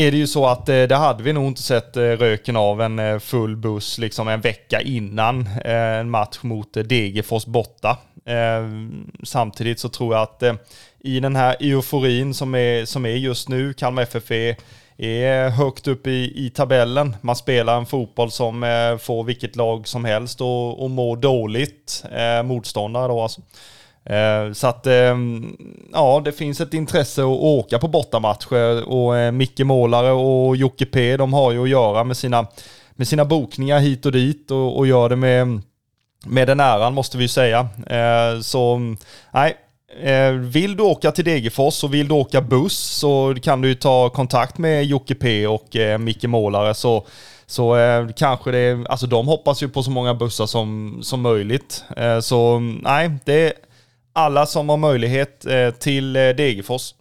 är det ju så att eh, det hade vi nog inte sett eh, röken av en eh, full buss liksom en vecka innan en match mot Degerfors borta. Samtidigt så tror jag att i den här euforin som är, som är just nu, Kalmar FF är, är högt upp i, i tabellen. Man spelar en fotboll som får vilket lag som helst och, och mår dåligt, motståndare då alltså. Eh, så att ehm, ja, det finns ett intresse att åka på bortamatcher och eh, Micke Målare och Jocke P, de har ju att göra med sina, med sina bokningar hit och dit och, och gör det med, med den äran måste vi säga. Eh, så nej, vill du åka till Degerfors och vill du åka buss så kan du ju ta kontakt med Jocke P och Micke Målare så så eh, kanske det, alltså de hoppas ju på så många bussar som, som möjligt. Eh, så nej, det alla som har möjlighet eh, till eh, Degerfors.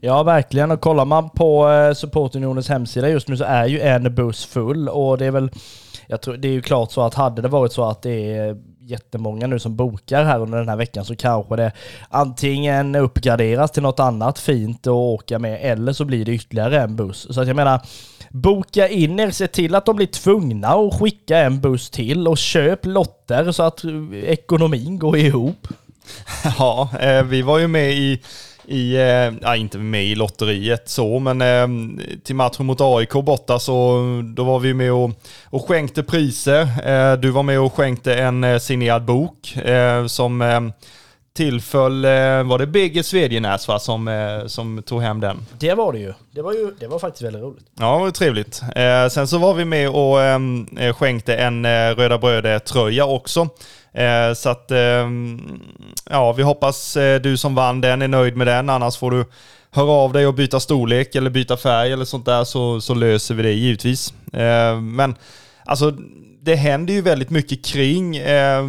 Ja, verkligen. Och kollar man på eh, Supportunionens hemsida just nu så är ju en buss full och det är väl, jag tror, det är ju klart så att hade det varit så att det är jättemånga nu som bokar här under den här veckan så kanske det antingen uppgraderas till något annat fint att åka med eller så blir det ytterligare en buss. Så att jag menar, boka in er, se till att de blir tvungna att skicka en buss till och köp lotter så att ekonomin går ihop. Ja, eh, vi var ju med i, i eh, ja, inte med i lotteriet så, men eh, till matchen mot AIK borta så då var vi med och, och skänkte priser. Du var med och skänkte en signerad bok som tillföll, var det BG Svedjenäs va, som, som tog hem den? Det var det ju. Det var, ju, det var faktiskt väldigt roligt. Ja, det var trevligt. sen så var vi med och skänkte en Röda Bröder-tröja också. Eh, så att, eh, ja, vi hoppas eh, du som vann den är nöjd med den. Annars får du höra av dig och byta storlek eller byta färg eller sånt där så, så löser vi det givetvis. Eh, men alltså, det händer ju väldigt mycket kring eh,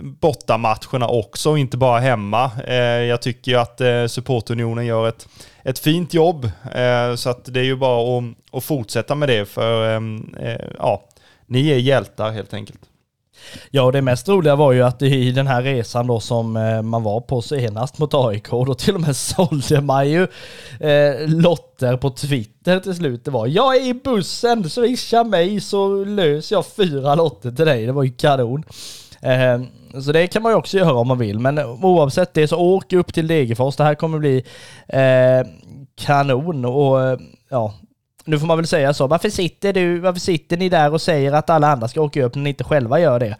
bortamatcherna också, inte bara hemma. Eh, jag tycker ju att eh, supportunionen gör ett, ett fint jobb, eh, så att det är ju bara att, att fortsätta med det, för ehm, eh, ja, ni är hjältar helt enkelt. Ja, det mest roliga var ju att i den här resan då som eh, man var på senast mot AIK, då till och med sålde man ju eh, lotter på Twitter till slut. Det var jag är i bussen, swisha mig så löser jag fyra lotter till dig. Det var ju kanon. Eh, så det kan man ju också göra om man vill, men oavsett det så åk upp till Degerfors. Det här kommer bli eh, kanon och eh, ja, nu får man väl säga så. Varför sitter du, varför sitter ni där och säger att alla andra ska åka upp när ni inte själva gör det?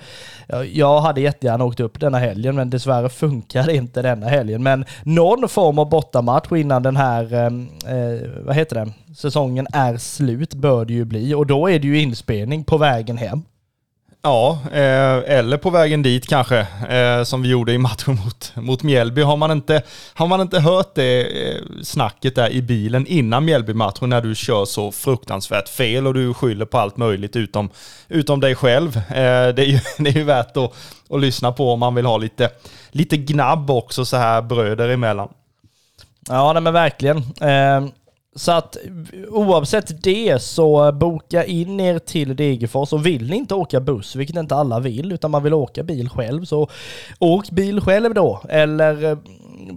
Jag hade jättegärna åkt upp denna helgen, men dessvärre funkar det inte denna helgen. Men någon form av bortamatch innan den här, ehm, eh, vad heter det, säsongen är slut bör det ju bli. Och då är det ju inspelning på vägen hem. Ja, eh, eller på vägen dit kanske, eh, som vi gjorde i matchen mot, mot Mjällby. Har man, inte, har man inte hört det eh, snacket där i bilen innan Mjällby-matchen när du kör så fruktansvärt fel och du skyller på allt möjligt utom, utom dig själv. Eh, det, är ju, det är ju värt att, att lyssna på om man vill ha lite, lite gnabb också så här bröder emellan. Ja, nej, men verkligen. Eh, så att oavsett det så boka in er till Degerfors och vill ni inte åka buss, vilket inte alla vill, utan man vill åka bil själv, så åk bil själv då. Eller eh,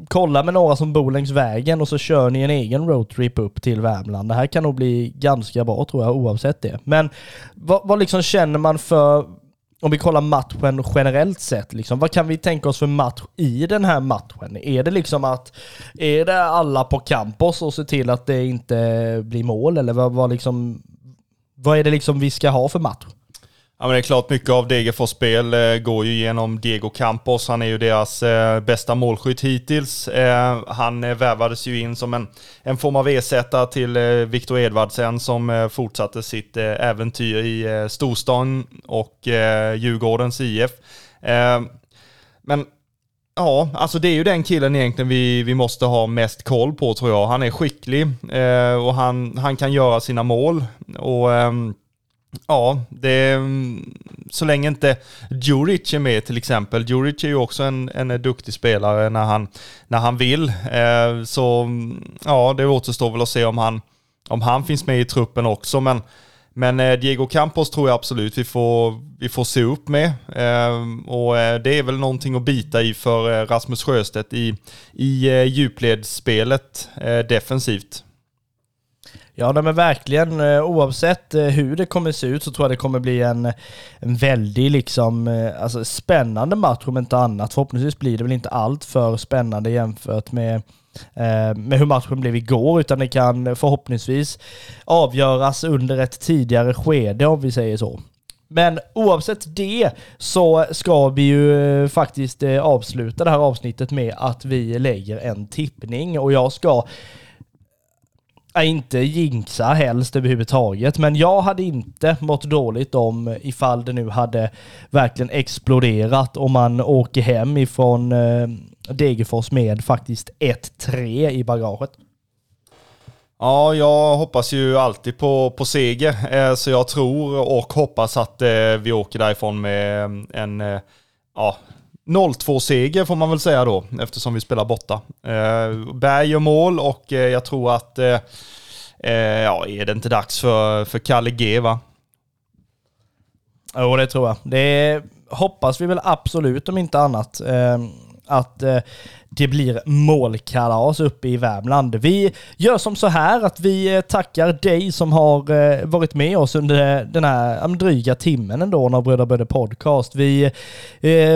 kolla med några som bor längs vägen och så kör ni en egen roadtrip upp till Värmland. Det här kan nog bli ganska bra tror jag oavsett det. Men vad, vad liksom känner man för om vi kollar matchen generellt sett, liksom, vad kan vi tänka oss för match i den här matchen? Är det liksom att, är det alla på campus och se till att det inte blir mål? Eller vad, vad, liksom, vad är det liksom vi ska ha för match? Ja, men det är klart, mycket av Degerfors spel eh, går ju genom Diego Campos. Han är ju deras eh, bästa målskytt hittills. Eh, han eh, värvades ju in som en, en form av ersättare till eh, Victor Edvardsen som eh, fortsatte sitt eh, äventyr i eh, storstan och eh, Djurgårdens IF. Men Ja, alltså det är ju den killen egentligen vi, vi måste ha mest koll på tror jag. Han är skicklig och han, han kan göra sina mål. Och ehm, Ja, det, mm, så länge inte Djuric är med till exempel. Djuric är ju också en, en duktig spelare när han, när han vill. Eh, så mm, ja, det återstår väl att se om han, om han finns med i truppen också. Men, men eh, Diego Campos tror jag absolut vi får, vi får se upp med. Eh, och eh, det är väl någonting att bita i för eh, Rasmus Sjöstedt i, i eh, djupledsspelet defensivt. Ja, men verkligen. Eh, oavsett eh, hur det kommer se ut så tror jag det kommer bli en, en väldigt liksom, eh, alltså, spännande match om inte annat. Förhoppningsvis blir det väl inte allt för spännande jämfört med med hur matchen blev igår, utan det kan förhoppningsvis avgöras under ett tidigare skede om vi säger så. Men oavsett det så ska vi ju faktiskt avsluta det här avsnittet med att vi lägger en tippning och jag ska inte jinxa helst överhuvudtaget, men jag hade inte mått dåligt om ifall det nu hade verkligen exploderat och man åker hem ifrån eh, Degerfors med faktiskt 1-3 i bagaget. Ja, jag hoppas ju alltid på, på seger, eh, så jag tror och hoppas att eh, vi åker därifrån med en eh, ja, 0-2-seger får man väl säga då, eftersom vi spelar borta. Eh, Berg gör mål och eh, jag tror att, eh, eh ja, är det inte dags för, för Kalle G va? Jo, det tror jag. Det hoppas vi väl absolut om inte annat. Eh, att eh, det blir målkalas uppe i Värmland. Vi gör som så här att vi eh, tackar dig som har eh, varit med oss under eh, den här dryga timmen ändå när Bröder Böder Podcast. Vi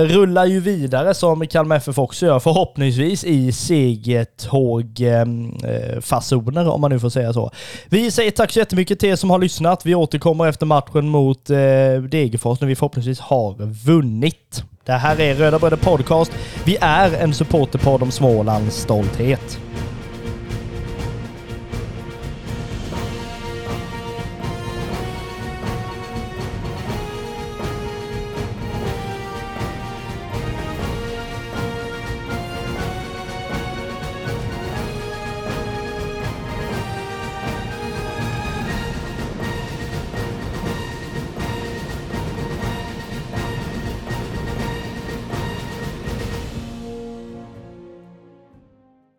rullar ju vidare som Kalmar FF också gör, förhoppningsvis i segertåg-fasoner ehm, om man nu får säga så. Vi säger tack så jättemycket till er som har lyssnat. Vi återkommer efter matchen mot Degerfors när vi förhoppningsvis har vunnit. Det här är Röda Bröder Podcast. Vi är en supporterpodd om Smålands stolthet.